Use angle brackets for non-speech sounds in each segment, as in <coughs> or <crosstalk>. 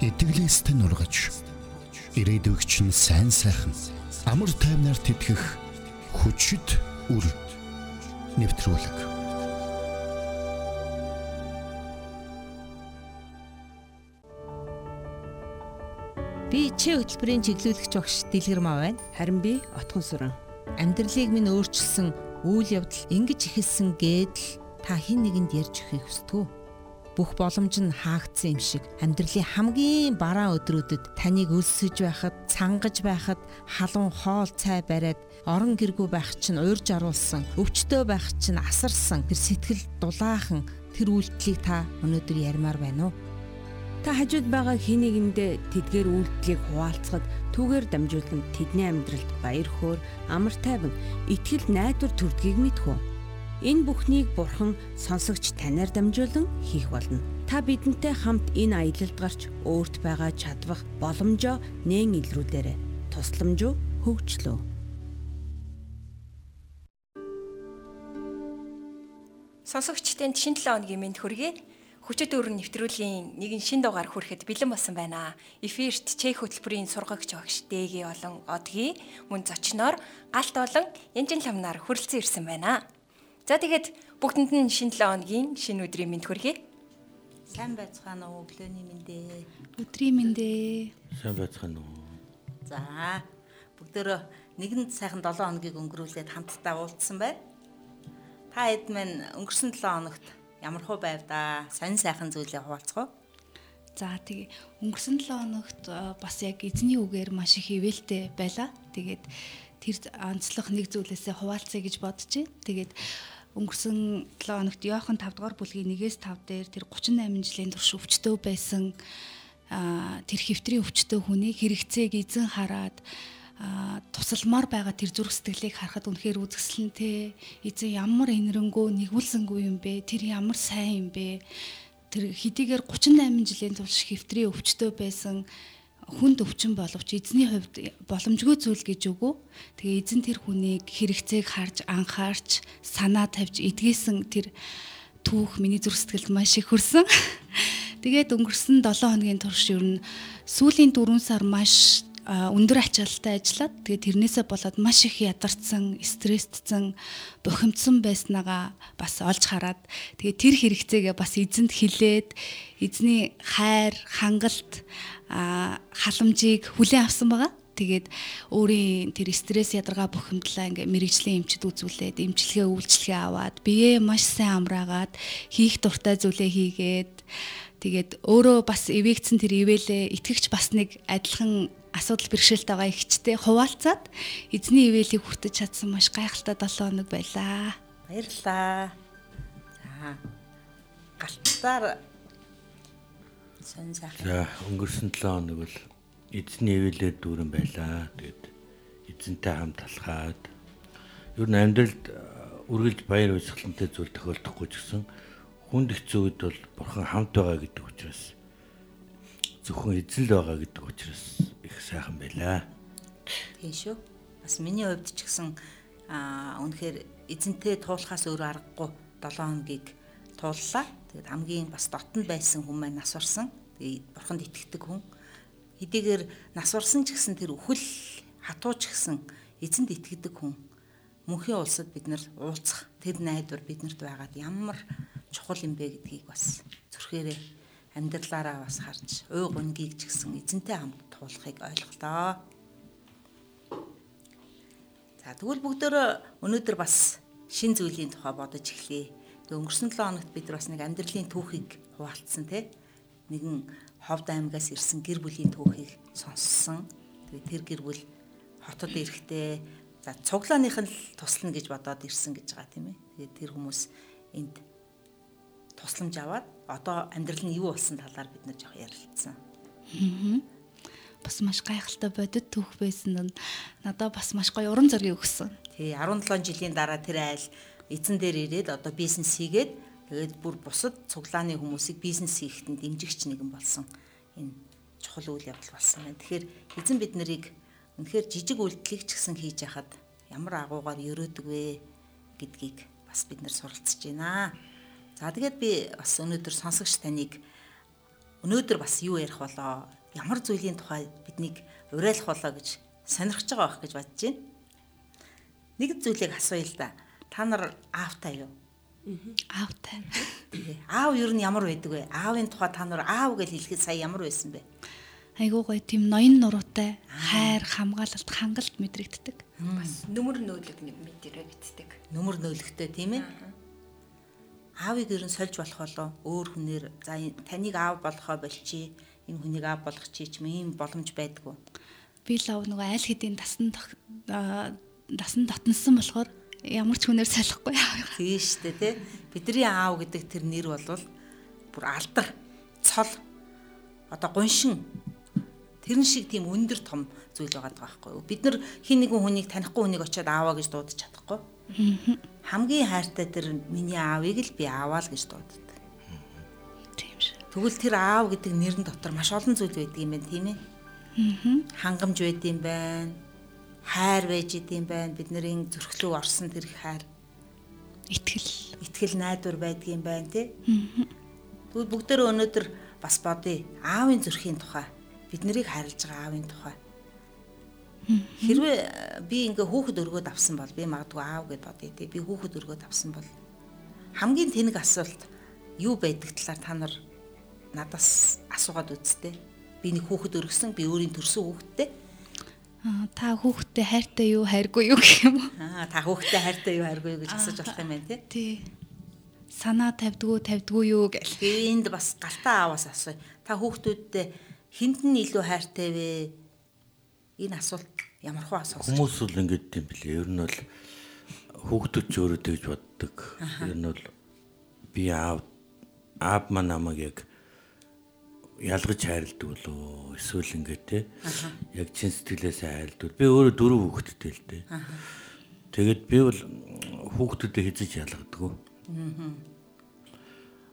итгэлээстэй нургаж ирээдүгч нь сайн сайхан амар тайвнаар тэтгэх хүчит үр нэвтрүүлэг Би чи хөтөлбөрийн чиглүүлэгч багш Дэлгэр маа байна. Харин би Отгон сүрэн. Амьдралыг минь өөрчилсөн үйл явдал ингэж ихэлсэн гэдэл та хэн нэгэнд ярьж өгөхийг хүсдэг үү? Бүх боломж нь хаагдсан юм шиг амьдралын хамгийн бараа өдрүүдэд таныг өлсөж байхад, цангаж байхад, халуун хоол цай бариад орон гэргүй байх чинь уурж аруулсан, өвчтөө байх чинь асарсан тэр сэтгэл дулаахан тэр үйлдэлийг та өнөөдөр ярмаар байна уу? Та хажууд байгаа хин нэгэндээ тэдгээр үйлдэлийг хуваалцахад түүгээр дамжуулан тэдний амьдралд баяр хөөр, амар тайван, итгэл найдвар төрдгийг мэдхүү. Энэ бүхнийг Бурхан сонсогч танаар дамжуулан хийх болно. Та бидэнтэй хамт энэ аялалд гарч өөрт байгаа чадвах боломжоо нээн илрүүлээрэй. Тусламж хөгжлөө. Сонсогчдын шинэ 7 өдрийн мэнд хүргэе. Хүчит өрн нэвтрүүлгийн нэгэн шин дугаар хүрэхэд бэлэн болсон байна. Эфирт Чех хөтөлбөрийн сургагч багш Дэги болон Одги мөн зочноор галт болон Янжин ламнаар хүрэлцэн ирсэн байна. За тэгээд бүгдэнд нь шинэ 7 өдрийн шинэ өдрийн мэнд хүргэе. Сайн байцгаана уу өглөөний мэндээ. Өдрийн мэндээ. Сайн байцгаана уу. За бүгдөө нэгэн сайхан 7 хоногийг өнгөрүүлээд хамтдаа уулзсан байна. Та хэд мэн өнгөрсөн 7 хоногт ямар хөө байв да? Сайн сайхан зүйлээ хуваалцгаа. За тэгээ өнгөрсөн 7 хоногт э, бас яг эзний үгээр маш их ивэлтэй байла. Тэгээд тэр онцлог нэг зүйлээсээ хуваалцъя гэж бодож байна. Тэгээд өнгөрсөн 7 хоногт Йохан 5 дугаар бүлгийн 1-ээс 5 дээр тэр 38 жилийн турш өвчтөө байсан. Тэр хэвтрийн өвчтөө хүнийг хэрэгцээг эзэн хараад тусалмаар байгаа тэр зүрх сэтгэлийг харахад үнэхээр үзэсгэлэнтэй эзэн ямар инэрэнгөө нэгүүлсэнгүй юм бэ? Тэр ямар сайн юм бэ? Тэр хэдийгээр 38 жилийн турш хэвтрийн өвчтөө байсан хүнд өвчин боловч эзний хувьд боломжгүй зүйл гэж үгүй. Тэгээ эзэн тэр хүнийг хэрэгцээг харж анхаарч санаа тавьж эдгээсэн тэр түүх миний зүрх сэтгэлд маш их хүрсэн. <laughs> Тэгээд өнгөрсөн 7 хоногийн турш ер нь сүүлийн 4 сар маш өндөр ачаалттай ажиллаад тэгээд тэрнээсээ болоод маш их ядарсан, стресстсэн, бухимдсан байснаагаа бас олж хараад тэгээд тэр хэрэгцээгээ бас эзэнд хилээд эзний хайр, хангалт халамжийг хүлээн авсан байгаа. Тэгээд өөрийн тэр стресс ядаргаа бухимдлаа ингээ мэрэгжлийн эмчд үзүүлээд эмчилгээ үйлчлэгээ аваад биеэ маш сайн амраагаад хийх дуртай зүйлээ хийгээд тэгээд өөрөө бас эвэгцэн тэр ивэлээ итгэгч бас нэг адилхан асуудал бэрхшээлт байгаа ихчтэй хуваалцаад эзний ивэлийг хүртэж чадсан маш гайхалтай 7 хоног байлаа. Баярлалаа. За. Галтаар сонь сайхан. За өнгөрсөн 7 хоног бол эзний эвэлээ дүүрэн байлаа. Тэгээд эзэнтэй хамт талхаад ер нь амьдралд үргэлж баяр баясгалантай зүйл тохиолдохгүй ч гэсэн хүнд хэцүү үед бол бурхан хамт байгаа гэдэг учраас зөвхөн эзэн л байгаа гэдэг учраас их сайхан байлаа. Тийм шүү. Бас миний хувьд ч гэсэн аа үнэхээр эзэнтэй туулахаас өөр аргагүй 7 хоногийг тууллаа. Тэгээд хамгийн бас дотн байсан хүн маань нас орсон. Бурханд итгэдэг хүн. Хэдийгээр нас орсон ч гэсэн тэр өхөл хатууч гэсэн эзэнд итгэдэг хүн. Мөнхийн улсад бид нар уулзах тэр найдвар биднэрт байгаад ямар чухал юм бэ гэдгийг бас зүрхээрээ амьдралаараа бас харж уй гунгийг ч гэсэн эзэнтэй хамт туулахыг ойлголоо. За тэгвэл бүгдөө өнөөдөр бас шин зүйлийн тухай бодож эхлэе. Өнгөрсөн 7 хоногт бид бас нэг амьдралын түүхийг хуваалцсан тий. Нэгэн Ховд аймгаас ирсэн гэр бүлийн түүхийг сонссон. Тэгээ тэр гэр бүл хотод ирэхдээ за цуглааных нь туслана гэж бодоод ирсэн гэж байгаа тийм ээ. Тэгээ тэр хүмүүс энд тусламж аваад одоо амьдрал нь юу болсон талаар бид нар жоох ярилцсан. Бас маш гайхалтай бодит түүх байсан нь надад бас маш гоё уран зориг өгсөн. Тий 17 жилийн дараа тэр айл эзэн дээр ирээд одоо бизнес хийгээд тэгээд бүр бусад цуглааны хүмүүсийг бизнес хийхэд дэмжигч нэгэн болсон. Энэ чухал үйл явдал болсон байна. Тэгэхээр эзэн бид нарыг үнэхээр жижиг үйлдэлийг ч гэсэн хийж яхад ямар агуугаар өрөөдөг вэ гэдгийг бас бид нар суралцж байна. За тэгээд би бас өнөөдөр сонсогч таныг өнөөдөр бас юу ярих болоо? Ямар зүйлийн тухай биднийг уриалах болоо гэж сонирхож байгаа байх гэж бодож байна. Нэг зүйлийг асууя л да. Та нар аавтай юу? Аавтай. Аав юу нь ямар байдаг вэ? Аавын тухай та нар аав гэж хэлэхэд сая ямар байсан бэ? Айгуу гоё тийм ноён нуруутай, хайр, хамгаалалт, хангалт мэдрэгддэг. Бас нүмер нөөлөг мэдэрэ битдэг. Нүмер нөөлөгтэй тийм ээ. Аавыг ерөн сольж болох болоо өөр хүнээр за таныг аав болохоо болчий. Энэ хүнийг аав болгох чи ч юм боломж байдгүй. Би л ав нөгөө аль хэдийн дасан дасан дотносон болохоор ямар ч хүнээр солихгүй аав. Тийм шүү дээ тий. Бидний аав гэдэг тэр нэр бол бүр алдар, цол одоо гуншин тэрэн шиг тийм өндөр том зүйл байгаа байхгүй юу. Бид нар хин нэгэн хүнийг танихгүй хүнийг очиод ааваа гэж дуудаж чадахгүй. Хамгийн хайртай тэр миний аавыг л би ааваа л гэж дууддаг. Тийм шүү. Тэгвэл тэр аав гэдэг нэрэн дотор маш олон зүйл байдаг юм байна тийм ээ. Хангамж байд юм байна. Хайр байж идэм байна. Бид нарын зөрхлөө орсон тэр хайр. Итгэл. Итгэл найдвар байдгийм байна тий. Тэгвэл бүгдөө өнөөдөр бас бодъё. Аавын зөрхийн тухай. Бид нарыг харилж байгаа аавын тухай. Хэрвээ би ингээ хүүхэд өргөөд авсан бол би магадгүй аав гэд бодъё тий. Би хүүхэд өргөөд авсан бол хамгийн тэнэг асуулт юу байдаг талаар та нар надаас асуугаад үзтээ. Би нэг хүүхэд өргөсөн, би өөрийн төрсөн хүүхэдтэй. Та хүүхдтэй хайртай юу, хайргүй юу гэх юм уу? Аа та хүүхдтэй хайртай юу, хайргүй юу гэж асууж болох юм байна тий. Тий. Санаа тавьдгүү, тавьдгүү юу гэл. Энд бас галтаа ааваас асууя. Та хүүхдүүдтэй хүнд нь илүү хайртай вэ? Энэ асуулт ямар хуу асуулт? Хүмүүс бол ингэдэг юм билээ. Ер нь бол хүүхдүүд ч өөрөөдөө гэж боддог. Ер нь бол би аав аав маань намайг яг ялгаж хайрладаг болоо эсвэл ингээд те яг чин сэтгэлээс хайрладаг. Би өөрөө дөрөв хүүхэдтэй л дээ. Тэгээд би бол хүүхдүүдэд хязж ялгадаг.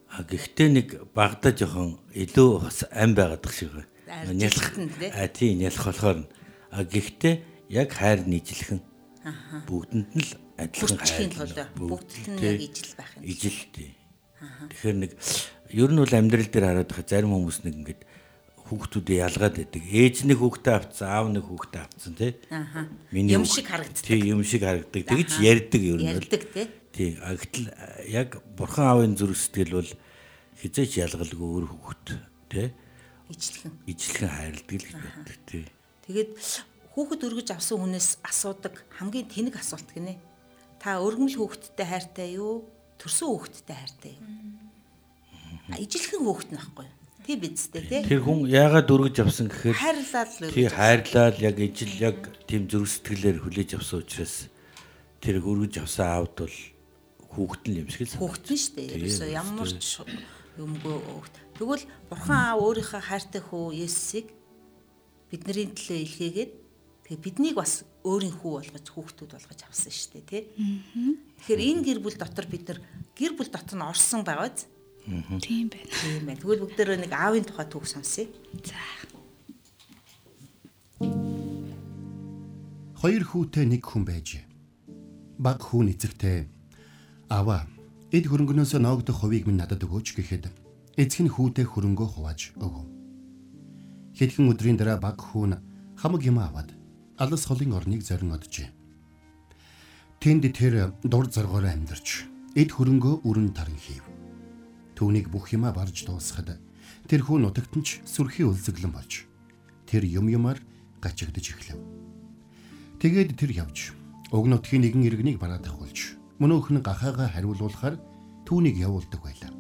А гэхдээ нэг багада жоохон илүү бас ам байгаадах шиг байна. Нялх а тийм нялх болохоор а гэхдээ яг хайр нийжлэхэн бүгдэнд нь л адилхан хайр бүгд нь яг ижил байх юм. Ижил тий. Тэгэхээр нэг ер нь бол амьдрал дээр хараад байгаа зарим хүмүүс нэг ингээд хүүхдүүдээ ялгаад байдаг. Ээж нэг хүүхдээ авцсан, аав нэг хүүхдээ авцсан тий. Аа. Юм шиг харагддаг. Тий, юм шиг харагддаг. Тэгж ярьдаг ер нь. Ярьдаг тий. Тий. Гэтэл яг бурхан аавын зүрх сэтгэл бол хизээч ялгалгүй өөр хүүхд тий. Ижлэхэн. Ижлэхэн хайрладаг л гэж боддог тий. Тэгээд хүүхэд өргөж авсан хүнээс асуудаг хамгийн тэнэг асуулт гинэ. Та өргөмөл хүүхэдтэй хайртай юу? Төрсөн хүүхэдтэй хайртай юу? Ижилхэн хүүхэд нь байхгүй? Тий бидстэй тий. Тэр хүн яагаад өргөж авсан гэхээр хайрлал л тий хайрлал яг ижил яг тийм зүрх сэтгэлээр хүлээж авсан учраас тэр өргөж авсан аавд бол хүүхэд нь юм шиг л хүүхэд нь шүү дээ. Ерөөсөө ямар ч юмгүй хүүхэд. Тэгвэл бурхан аав өөрийнхөө хайртай хүү Есүсийг бидний төлөө илгээгээд тэгээ биднийг бас өөрийн хүү болгож хүүхдүүд болгож авсан шүү дээ тий. Тэгэхээр энэ гэр бүл дотор бид нар гэр бүл дотор нь орсон байгааз Тийм байна. Тийм байна. Тэгвэл бүгдээрээ нэг аавын тухай түүх сонсъё. За. Хоёр хүүтэй нэг хүн байж. Баг хүн эцэгтэй аваа эд хөрөнгөнөөс ноогдох хувийг минь надад өгөөч гэхэд эцэг нь хүүтэй хөрөнгөө хувааж өгөв. Хэдхэн өдрийн дараа баг хүн хамаг юм аваад алс холын орныг зорин оджээ. Тэнд тэр дур зоргоор амьдарч эд хөрөнгөө өрн таран хийв. Түүнийг бүх юмаа барж дуусгад тэр хүн нутагт нь ч сүрхий үлзэглэн болж тэр юм юмар гачигдж эхлэв. Тэгээд тэр явж уг нутгийн нэгэн иргэнийг бараад ахуулж мөнөөх нь гахаага хариулуулахаар түүнийг явуулдаг байлаа.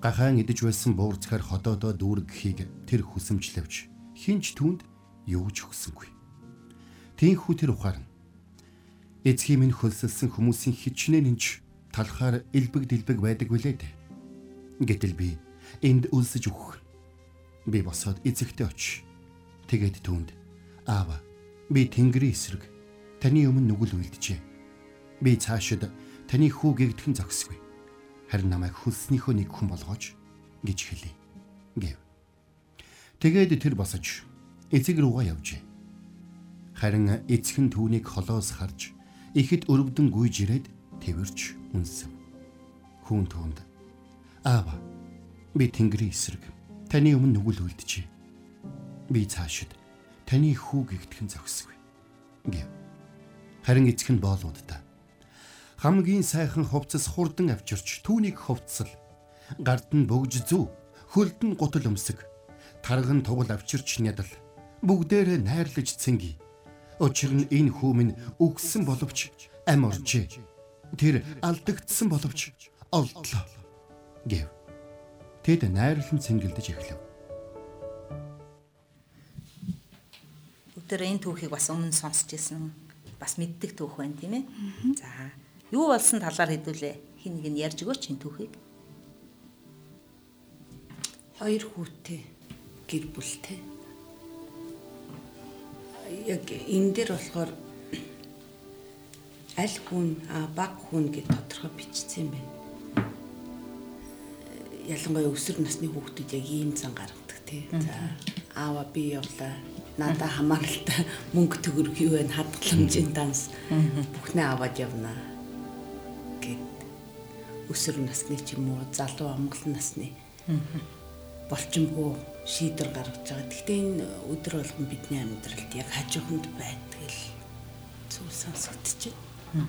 Гахаан идэж байсан буурцгаар ходоодоо дүүргэхийг тэр хүсэмжлэвч хинч түүнд юу ч өгсөнгүй. Тинхүү тэр ухаарна. Эцгийн минь хөлсөлсөн хүмүүсийн хичнээн инч талхаар элбэг дэлбэг байдаг билээ дээ. Гэтэл би энд үлсэж өгөх. Би босоод эзэгтэй очив. Тэгээд түүнд аава би Тэнгэрийн эсрэг таны өмнө нүгэл үлджээ. Би цаашид таны хүү гэгдэхэн зогсгүй. Харин намайг хөлснийхөө нэг хүн болгооч гэж хэлий. гэв. Тэгээд тэр босож эцэг рүүгээ явжээ. Харин эцэг нь түүнийг холоос харж ихэд өрөвдөн гүйж ирээд тэрч үнсэн. Хүн түүнд Аава би Тэнгэрийн эсрэг. Таны өмнө нүгэл үлдчихэ. Би цаашид таны хүү гихтгэн зогсгүй. Гэв. Харин эцэг нь боолуудаа хамгийн сайхан хувцас хурдан авчирч түүнийг хувцсал. Гард нь бөгж зүү хөлд нь гутал өмсөг. Тарган тугал авчирч нядал бүгдээрээ найрлаж цэнги. Учир нь энэ хүүмэн үгсэн боловч ам оржээ тэр алдагдсан боловч олдлоо гэв. Тэд найрлан цэнгэлдэж эхлэв. Өдөр энэ түүхийг бас өмнө сонсч ирсэн бас мэддэг түүх байна тийм ээ. За юу болсон талаар хэдүүлээ? Хин нэг нь ярьж өгөөч энэ түүхийг. Хоёр хүүтэй гэр бүлтэй. Яг энэ дээр болохоор аль хүн баг хүн гэж тодорхой бичсэн юм байна. Ялангуяа өсвөр насны хүүхдүүд яг ийм зан гаргадаг тий. За аава би явлаа. Надаа хамааралтай <laughs> мөнгө төгрөг юу вэ? Хадгаламжийн данс бүхнээ аваад явнаа гэд өсвөр насны ч юм уу залуу амгалан насны болчимгүй шийдвэр гаргаж байгаа. Гэхдээ энэ өдөр болгон бидний амьдралд яг хажууханд байдаг л зүйл сонсогдож байна.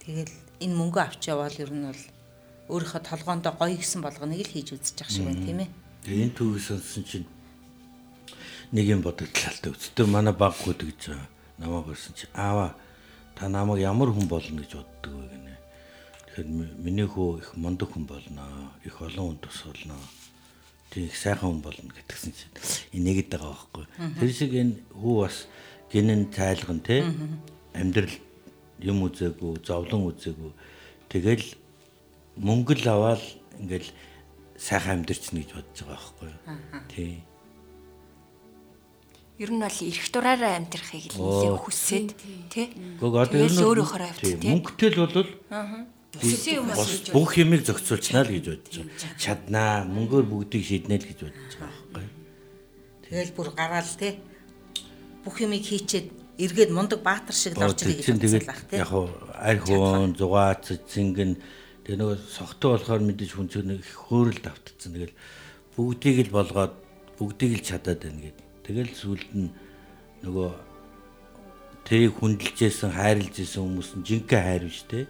Тэгэл энэ мөнгө авч явбал ер нь бол өөрийнхөө толгоондоо гоё гисэн болгоныг л хийж үзэж явах шиг байна тийм ээ. Тэгээ энэ түүхийг сонссон чинь нэг юм бодогдлаа. Өчтөр манай баг гүд гэж намайг барьсан чи аава та намайг ямар хүн болно гэж боддөг вэ гэнэ. Тэгэхээр миний хөө их мундаг хүн болно. Их олон хүн тус болно. Тийм их сайхан хүн болно гэтгсэн чинь энийгэд байгаа байхгүй. Тэр шиг энэ хүү бас гинэн цайлган те амьдрал юм үзээгүй, зовлон үзээгүй. Тэгэл мөнгө л аваад ингээл сайхан амьдрчна гэж бодож байгаа байхгүй. Тийм. Ер нь бол эрх дураараа амьдрахыг л нэлээд хүсээд тий. Гэхдээ одоо ер нь өөрөөхөр авч тий. Мөнгөтэй л бол бүх юмыг зохицуулчихна л гэж бодож байгаа. Чаднаа, мөнгөөр бүгдийг шийднэ л гэж бодож байгаа байхгүй. Тэгэл бүр гараал те. Бүх юмыг хийчээд эргээд мундаг баатар шиг л орж ирэх гэж байх те. Яг арь хуун, зугаац, зингэн тэгээ нөгөө согтуу болохоор мэдээж хүн зөв нэг хөөрөл давтцсан. Тэгэл бүгдийг л болгоод бүгдийг л чадаад байна гэд. Тэгэл сүлд нь нөгөө тэрийг хүндэлжсэн хайрлж исэн хүмүүс нь жинхэнэ хайр биш те.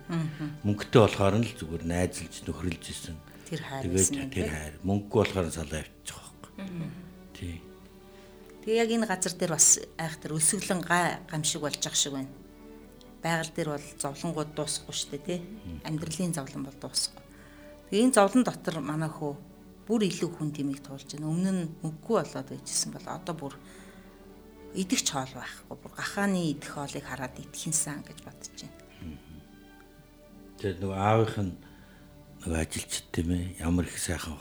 Мөнгөтэй болохоор нь л зүгээр найзалж нөхрөлж исэн. Тэр хайр. Тэгээд тэр хайр. Мөнгөгүй болохоор салаа явчих واخ. Тий. Тэгээ яг энэ газар дээр бас айхтар өсөглөн гай гамшиг болж ах шиг байна. Байгаль дээр бол зовлонгууд дуусахгүй шүү дээ тий. Амьдралын зовлон бол дуусахгүй. Тэгээ энэ зовлон дотор манай хөө бүр илүү хүн тимийг туулж байна. Өмнө нь мөнгөгүй болоод байжсэн бол одоо бүр идэх ч хоол байхгүй бүр гахааны идэх хоолыг хараад идэхинсэн гэж бодож байна. Тэгээд нөгөө аавынх нь нөгөө ажилчд тийм ээ ямар их сайхан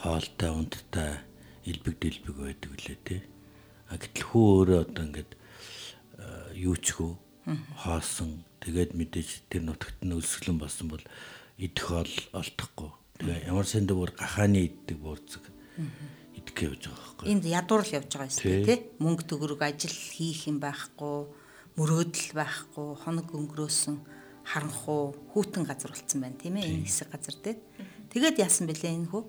хоолтой унттай элбэг дэлбэг байдаг үлээ тий. А гэтэл хүү өөрөө одоо ингээд юу ч хөө хоосон тэгээд мэдээж тэр нутагт нь өлсгөлэн болсон бол идэх хоол олдохгүй. Тэгээ ямар санд бүр гахааны иддэг буурцэг идэх явж байгаа байхгүй. Энд ядуур л явж байгаа юм тий. Мөнгө төгрөг ажил хийх юм байхгүй, мөрөөдөл байхгүй, хоног өнгөрөөсөн харанхуу хүүтэн газар болцсон байна тийм ээ энэ хэсэг газар тий. Тэгээд яасан бэлээ энэ хүү?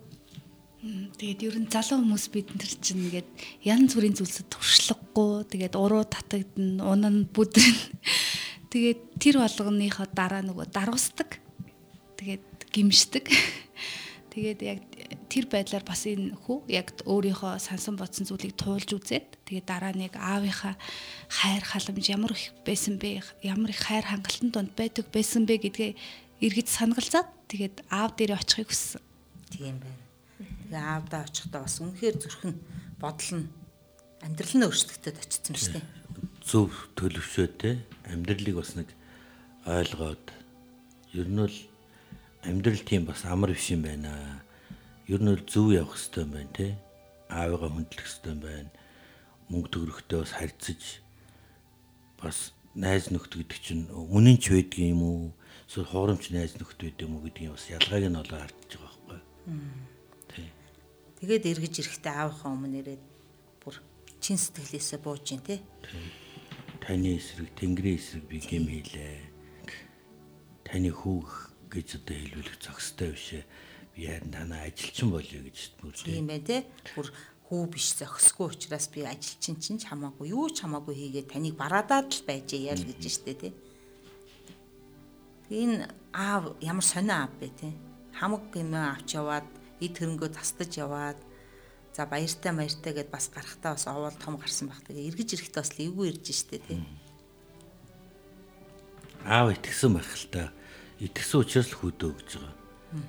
Тэгээд ер нь залуу хүмүүс бид нар чинь ингээд янз бүрийн зүйлсэд туршлагагүй тэгээд уруу татагдана, унан бүдрэн. <laughs> Тэгээд тэр болгоныхоо дараа нөгөө даруусдаг. Тэгээд гимшдэг. <laughs> Тэгээд яг тэр байдлаар бас энэ хүү яг өөрийнхөө сансан бодсон зүйлийг туулж үзээд тэгээд дараа нэг аавынхаа хайр халамж ямар их байсан бэ ямар их хайр хангалтын донд байдаг байсан бэ гэдгээ эргэж санагалзаад тэгээд аав дээр очихыг хүссэн. Тийм байна. Тэгээ аавдаа очихдаа бас үнэхээр зүрхэн бодол нь амьдрал нь өөрчлөгдөд очсон шүү дээ. Зөв төлөвшөө те амьдралыг бас нэг ойлгоод ер нь бол амьдрал тийм бас амар биш юм байна. Ер нь бол зөв явах хэрэгтэй юм байна те. Аавыгаа хүндлэх хэрэгтэй юм байна. Мөнгө төгрөгтэй бас харьцаж бас найз нөхд гэдэг чинь үнэн ч байдаг юм уу? Эсвэл хуурамч найз нөхд байдаг юм уу гэдгийг бас ялгааг нь олоо харж байгаа байхгүй. Тэгээд эргэж ирэхдээ аавынхаа өмнө ирээд бүр чин сэтгэлээсээ бууж гин те. Таны эсрэг тэнгэрийн эсрэг би гэм хийлээ. Таны хүүх гэж одоо хэлүүлэх зохистой бишээ би харин танаа ажилчин болъё гэж мөрдөө. Тийм бай тээ. Бүр хүү биш зохисгүй учраас би ажилчин чинь ч хамаагүй юу ч хамаагүй хийгээд таныг бараадаад л байжээ ял гэж штэ тий. Энэ аав ямар сонио аав бэ тий. Хамаг юм авч яваад эд хөрөнгөө тастаж яваад за баяртай баяртай гэд бас гарахтаа бас овоол том гарсан баг. Тэгээ эргэж ирэхдээ бас эвгүй ирж штэ тий. Аав итгэсэн байх л та. Итгэсэн учраас л хүүдөө гэж байгаа.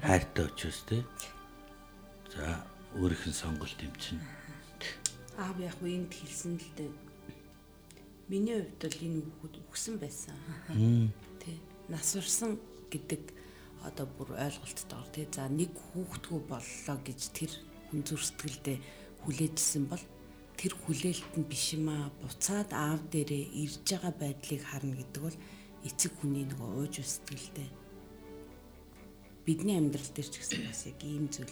Хайртай учраас тий. За өөрийнх нь сонголт юм чинь. аав яг уу энд хэлсэн л дээ. Миний хувьд бол энэ хүүхэд үгсэн байсан. Тэ. Нас урсан гэдэг одоо бүр ойлголттойгоор тий. За нэг хүүхдгүү боллоо гэж тэр хүн зүрстгэлдээ хүлээжсэн бол тэр хүлээлт нь биш юм аа. Буцаад аав дээрээ ирж байгаа байдлыг харна гэдэг бол эцэг хүний нөгөө ууж сэтгэлдээ бидний амьдрал дээр ч гэсэн бас яг ийм зүйл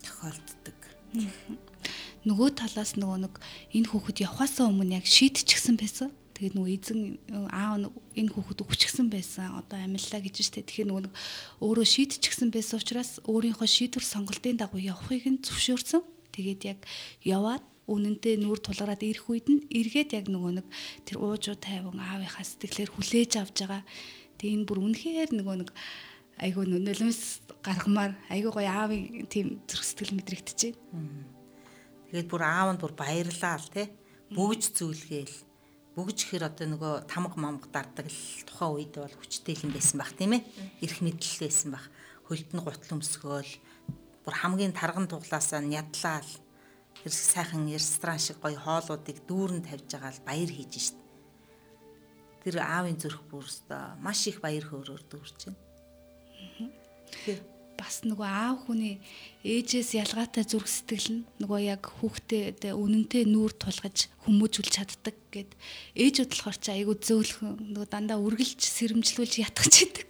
тохиолддог. нөгөө талаас нөгөө нэг энэ хүүхэд явхаасаа өмнө яг шийдчихсэн байсан. Тэгээд нөгөө эзэн аав энэ хүүхэд өгчихсэн байсан. Одоо амиллаа гэж штэ. Тэгэхээр нөгөө өөрөө шийдчихсэн байсан учраас өөрийнхөө шийдвэр сонголтын дагуу явахыг нь зөвшөөрсөн. Тэгээд яг яваад үнэнтэй нүүр тулгараад ирэх үед нь эргээд яг нөгөө нэг тэр уужуу тайван аавынхаа сэтгэлээр хүлээж авч байгаа. Тэгээ энэ бүр үнэхээр нөгөө нэг айгүй нөлөөс гаргамаар айгүй гоё аавын тийм зүрх сэтгэл мэдрэгдэж байна. Тэгээд бүр аав нь бүр баярлаа л тий. Бүгж зүйлгээл бүгж ихэр одоо нөгөө тамга мамга дардаг л тухайн үед бол хүчтэй юм байсан баг тийм ээ. Ирэх мэдлэл байсан баг. Хөлд нь гутал өмсгөөл бүр хамгийн тарган туглаасаа нядлаа л тэр сайхан ресторан шиг гоё хоолуудыг дүүрэн тавьж байгаа л баяр хийж шít. Тэр аавын зүрх бүр өстой маш их баяр хөөрөөр дүүрч байна. Бас нөгөө аав хүний ээжээс ялгаатай зүрх сэтгэл нь нөгөө яг хүүхдээ үнэнтэй нүүр тулгаж хүмүүжүүлж чаддаг гэд ээжүүд болохоор ч айгүй зөөлхөн нөгөө дандаа үргэлж сэрэмжлүүлж ятгах чийдэг.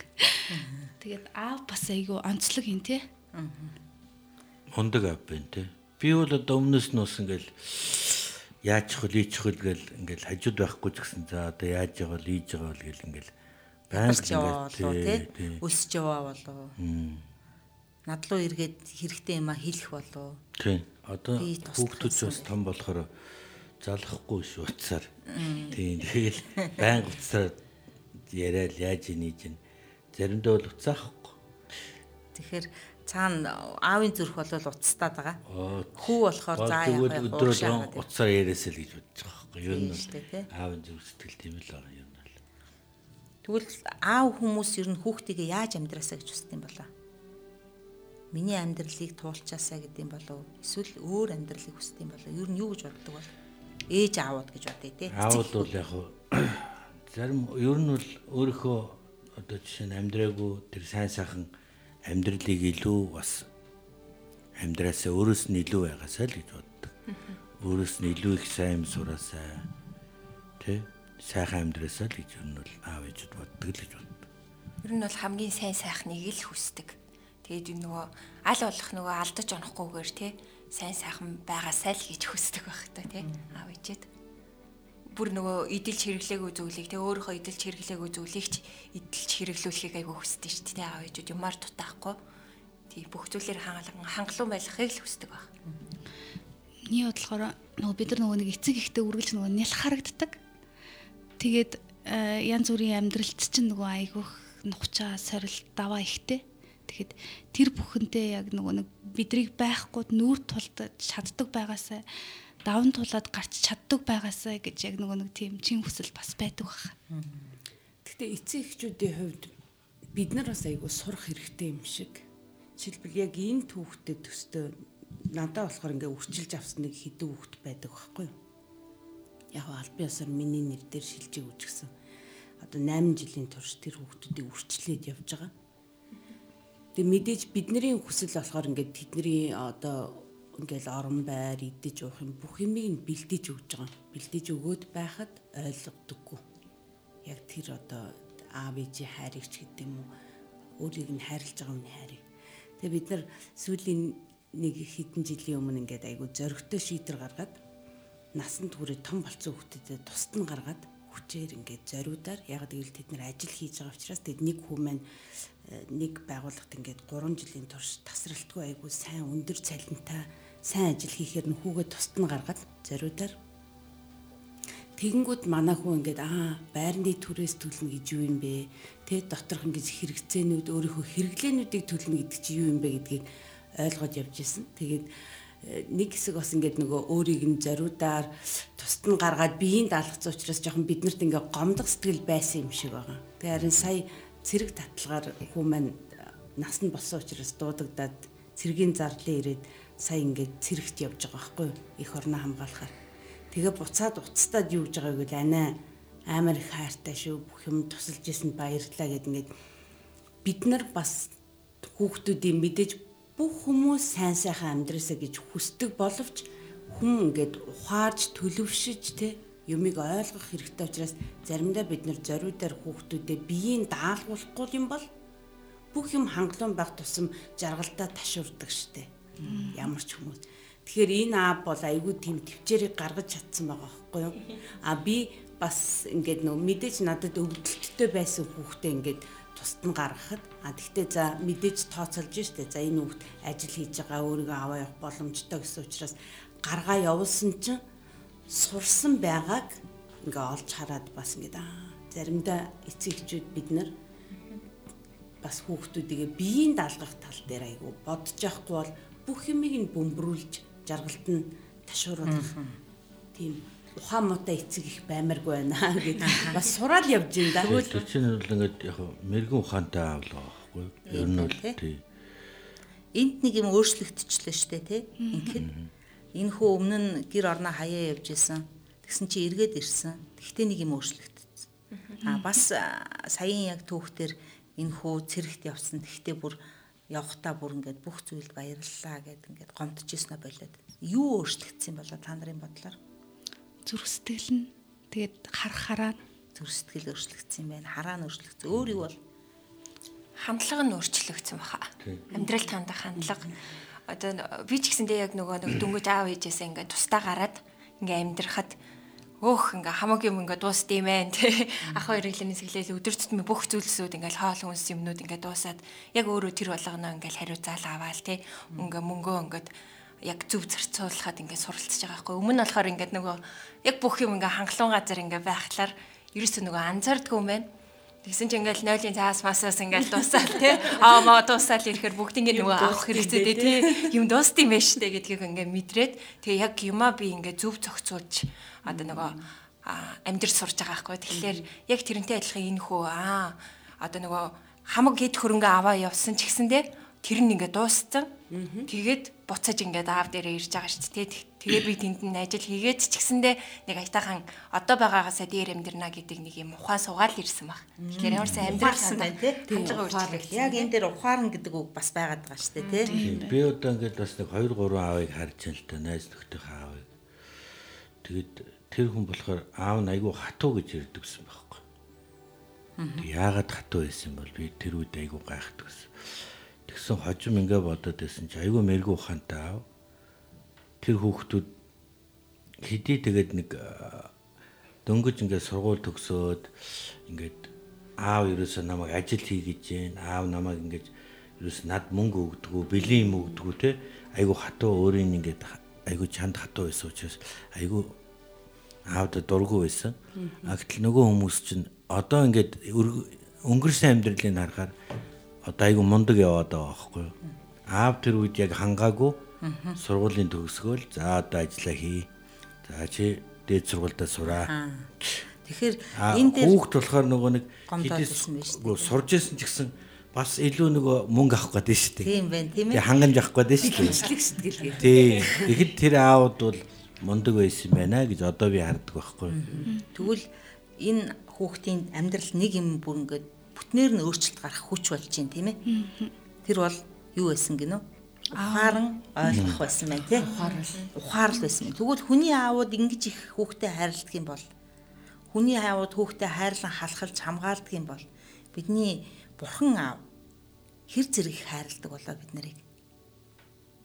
Тэгээд аав бас айгүй онцлог юм тий. Мундаг ав байна те. Би бол одоо өмнөөс нь ус ингээл яаж хөл ийч хөл гэл ингээл хажууд байхгүй ч гэсэн за одоо яаж байгаа л ийж байгаа л гэл ингээл байнга яваа тий. тий. Өсөж яваа болоо. Надлуу эргээд хэрэгтэй юм а хэлэх болоо. Тий. Одоо хүүхдүүд ч бас том болохоор залахгүй шүү уцаар. Тийм. Тэгэл байнга уцаар яриад яаж ийж ин заримдаа бол уцаахгүй. Тэгэхээр цаана аавын зүрх бол уцтаад байгаа. Аа, Хүү болохоор за яах вэ? өдрөө Уушаа гэдэг. уцаар яриасаа л гэж бодож байгаа байхгүй. Ер нь Тийм аавын зүрх сэтгэл тийм л байгаа юм бол. Тэгвэл аав хүмүүс ер нь хүүхдийгээ яаж амьдраасаа гэж хүсдэг юм болоо? Миний амьдралыг туулчаасаа гэдэг юм болов эсвэл өөр амьдралыг хүсдэг юм болоо? Ер нь юу гэж боддог бол? Ээж аавууд гэж бодъё тий. Аавд бол яг <coughs> зарим ер нь бол өөрийнхөө одоо жишээ нь амьдраагүй тэр сайн сайхан амьдралыг илүү бас амьдраасаа өөрөөс нь илүү байгаасаа л гэж боддог. Өөрөөс нь илүү их сайн юм сураасаа тэ сайхан амьдраасаа л гэж ер нь бол аав ээжүүд боддог л гэж боддог. Ер нь бол хамгийн сайн сайхныг л хүсдэг. Тэгээд энэ нөгөө аль болох нөгөө алдаж онохгүйгээр тий сайн сайхан байгаасай л гэж хүсдэг байх та тий аав ээжэд. Бүр нөгөө идэлж хэрэглээгүй зүйлийг тий өөрийнхөө идэлж хэрэглээгүй зүйлийг ч идэлж хэрэглүүлэхийг айгүй хүсдэг шүү дээ тий аав ээжүүд юмар дутаахгүй. Тий бүх зүйлээр хангалан хангалуун байхыг л хүсдэг байх. Миний бодлохоор нөгөө бид нар нөгөө нэг эцэг ихтэй үргэлж нөгөө нялх харагддаг. Тэгээд э, янз бүрийн амьдралд чинь нөгөө айгүйх нухчаа сорил даваа ихтэй. Тэгэхэд тэр бүхэнтэй яг нөгөө нэг бидрийг байхгүй нүүр тулдаж чаддаг байгаасаа даван тулаад гарч чаддаг байгаасаа гэж яг нөгөө нэг тийм чин хүсэл бас байдаг байна. Гэхдээ эцэг эхчүүдийн хувьд бид нар бас айгүй сурах хэрэгтэй юм шиг. Жишээлбэл яг энэ түүхтэд төстэй надад болохоор ингээ үрчилж авсан нэг хідэн хүүхд байдаг байхгүй юу? Яг аль биесаар миний нэр дээр шилжиж үжигсэн. Одоо 8 жилийн турш тэр хүүхдүүдийг үрчлээд явж байгаа. Тэгээ мэдээж бидний хүсэл болохоор ингээд тэдний одоо ингээл орон байр идэж уух юм бүх юмыг нь бэлдэж өгж байгаа. Бэлдэж өгөөд байхад ойлгодоггүй яг тэр одоо аав ээжийн хайрыг ч гэдэг юм уу өөрийг нь хайрлаж байгаа хүний хайрыг. Тэгээ бид нар сүүлийн нэг хэдэн жилийн өмнө ингээд айгу зөрөгтэй шийдвэр гаргаад насанд хүрээ том болцсон хүүхдэд тусад нь гаргаад хүчээр ингээд зориудаар яг гэвэл тэд нар ажил хийж байгаа учраас тэд нэг хүү маань нэг байгууллагт ингээд 3 жилийн турш тасралтгүй айгүй сайн өндөр цалинтай сайн ажил хийхээр нөхүүгээ тусад нь гаргаад зориудаар Тэгэнгүүт манай хүн ингээд аа байрны түрээс төлнө гэж юу юм бэ? Тэ доторх ингэж хэрэгцээнүүд өөрийнхөө хэрэглээнүүдийг төлнө гэдэг чи юу юм бэ гэдгийг ойлгоод явж исэн. Тэгээд э, нэг хэсэг бас ингээд нөгөө өөрийг нь зориудаар тусад нь гаргаад биеийн даалгацсан учраас жоохон биднэрт ингээд гомдох сэтгэл байсан юм шиг байгаа. Тэгээ харин сая цэрэг татлагаар хүн маань нас нь болсон учраас дуудагдаад цэргийн зарлын ирээд сая ингээд цэрэгт явж байгаа байхгүй их орноо хамгаалахаар. Тэгээ буцаад уцтаад юу гэж байгааг л анаа амар их хайртай шүү бүх юм тусалж исэн баярлалаа гэд ингээд бид нар бас хүүхдүүдийн мэдээж бүх хүмүүс сайн сайхан амьдраасаа гэж хүсдэг боловч хүн ингээд ухаарж төлөвшөж те юмыг ойлгох хэрэгтэй учраас заримдаа бид нар зориудаар хүүхдүүдэд биеийн даалгуулахгүй юм бол бүх юм хангалуун байх тусам жаргалдаа ташуурдаг штэ. Ямар ч хүмүүс. Тэгэхээр энэ аав бол айгүй тийм төвчээрийг гаргаж чадсан байгаа байхгүй юу? А би бас ингээд нөө мэдээж надад өвдөлттэй байсан хүүхдээ ингээд тусад нь гаргахад а тэгтээ за мэдээж тооцоолж штэ за энэ хүүхд ажил хийж байгаа өөрийгөө аваа явах боломжтой гэсэн учраас гаргаа явуулсан чинь сурсан байгааг ингээ олж хараад бас ингээд аа заримдаа эцэг эхчүүд бид нар бас хүүхдүүдийгээ биеийн даалгах тал дээр айгу бодож явахгүй бол бүх юмыг нь бөмбөрүүлж жаргалт нь ташууруулах тийм ухаан муутай эцэг их баймаргүй байна <laughs> гэдэг бас сураад явж байна да. Тэгвэл чинь бол ингээд яг мэрэгэн ухаантай аавлаа байхгүй юу? Ер нь бол тий. Энд нэг юм өөрчлөгдчихлээ штэ тий. Ингээд энэ хүү өмнө нь гэр орноо хаяа явж исэн. Тэгсэн чи эргээд ирсэн. Тэгтээ нэг юм өөрчлөгдсөн. А бас саяын яг түүхтэр энэ хүү цэрэгт явсан. Тэгтээ бүр явхдаа бүр ингээд бүх зүйлд баярлалаа гэд ингээд гомдчихсноо болоод. Юу өөрчлөгдсөн болоо та нарын бодлоор? Зүрх сэтгэл нь тэгээд харах хараа зүрх сэтгэл өөрчлөгдсөн юм байна. Хараа нь өөрчлөгдсөн. Өөр юу бол? Хандлага нь өөрчлөгдсөн баха. Амьдрал хандах хандлага одоо би ч гэсэндээ яг нөгөө нэг дөнгөж аав ээжээсээ ингээд тустаа гараад ингээд амьдрахад өөх ингээ хамаг юм ингээ дуусд юм ээ тий ах хоёр хэлнээс эхлээл өдөр тутмын бүх зүйлсүүд ингээл хоол хүнс юмнууд ингээ дуусаад яг өөрөө тэр болгоно ингээл хариу заал аваал тий ингээ мөнгөө ингээд яг зөв зарцуулахад ингээ суралцж байгаа байхгүй. Өмнө нь болохоор ингээ нөгөө яг бүх юм ингээ хангалуун газар ингээ байхлаар ерөөсөө нөгөө анзаардгүй юм байна Тэгсэн чинь ингээл нойлын цаас масаас ингээл дуусаал тий. Аа маа дуусаал ирэхээр бүгдийг нөгөө авах хэрэгцээтэй тий. Юм дуусд юм байна штэ гэдгийг ингээ мэдрээд тэгээ яг юмаа би ингээ зөв зохицуулж одоо нөгөө амьдрал сурж байгаа байхгүй. Тэгэхээр яг тэрнтэй адилхан энэ хөө аа одоо нөгөө хамаг хэд хөрөнгө аваа явсан ч гэсэндээ тэр нь ингээ дууссан. Тэгээд буцаж ингээд аав дээрээ ирж байгаа шүү дээ. Тэгээ би тэнд нь ажил хийгээд ч гэсэндээ нэг аятайхан одоо байгаагаасаа дээр амьдрна гэдэг нэг юм ухаан суугаал ирсэн баг. Тэгэхээр ямар сайн амьдралсан байна тий. Хандлага өөрчлөлт. Яг энэ дээр ухаарна гэдэг үг бас байгаад байгаа шүү дээ тий. Би одоо ингээд бас нэг 2 3 аавыг харж байна л да. Найз нөхдөхийн аавыг. Тэгээд тэр хүн болохоор аав нь айгүй хатуу гэж ярьдагсэн байхгүй. Яагаад хатуу байсан бол би тэр үед айгүй гайхдагсэн Тэгсэн хожим ингээ бодоод байсан чи айгүй мэрэгүү ухаантай аав. Тэр хүүхдүүд хэдий тэгээд нэг дөнгөж ингээ сургууль төгсөөд ингээд аав ерөөсөө намайг ажил хий гэж जैन аав намайг ингээд ерөөс над мөнгө өгдөггүй бэлэн юм өгдөггүй те айгүй хатуу өөрийн ингээд айгүй чанд хатуу байсан учраас айгүй аавда дургу байсан. А гэтэл нөгөө хүмүүс чинь одоо ингээд өнгөрсөн амьдралыг харахаар одоо айгу мундаг яваад байгаа байхгүй. Аав тэр үед яг хангаагүй сургуулийн төгсгөөл за одоо ажиллаа хий. За чи дээд сургуультай сураа. Тэгэхээр энэ дээр хүүхд болохоор нөгөө нэг сурж исэн ч гэсэн бас илүү нөгөө мөнгө авах гээд шүү дээ. Тийм байна, тийм ээ. Хангамж авах гээд шүү дээ. Хичлэг сэтгэл гээ. Тийм. Тэгэхэд тэр аауд бол мундаг байсан байна гэж одоо би хардаг байхгүй. Тэгвэл энэ хүүхдийн амьдрал нэг юм бүр ингээд бүтнээр нь өөрчлөлт гарах хүч болж байна тийм ээ. Тэр бол юу байсан гинөө? Ухааран ойлгох байсан байх тийм. Ухаарл. Ухаарл байсан. Тэгвэл хүний аавууд ингэж их хүүхдэд хайрладаг юм бол хүний аавууд хүүхдэд хайрлан халахалж хамгаалдаг юм бол бидний бурхан аав хэр зэрэг хайрладаг болоо бид нарыг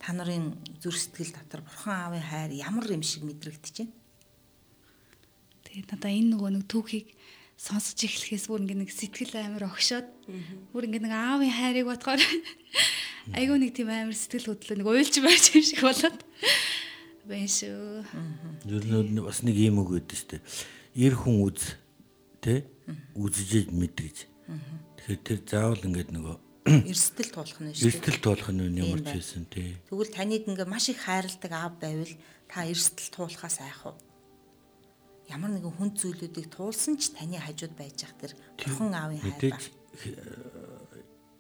та нарын зүрх сэтгэл дотор бурхан аавын хайр ямар юм шиг мэдрэгдэж байна. Тэгээд надаа энэ нөгөө нэг түүхийг сонсож эхлэхээс бүр ингээ нэг сэтгэл амар огшоод бүр ингээ нэг аавын хайрыг бодохоор айгүй нэг тийм амар сэтгэл хөдлөө нэг уйлж байж юм шиг болоод байна шүү. Ер нь бас нэг юм үг өгдөө штэ. Ир хүн үз тэ үзэж мэдгэж. Тэгэхээр тэр заавал ингээд нөгөө <coughs> Эрсдэл туулах нь шүү. эрсдэл туулах нь ямар ч байсан тий. Тэгвэл таныг ингээ маш их хайрладаг аав байвал та эрсдэл туулахаас айх уу? Ямар нэгэн хүнд зүйлүүдийг туулсан ч таны хажууд байж ах тэр бурхан аавын хайр ба.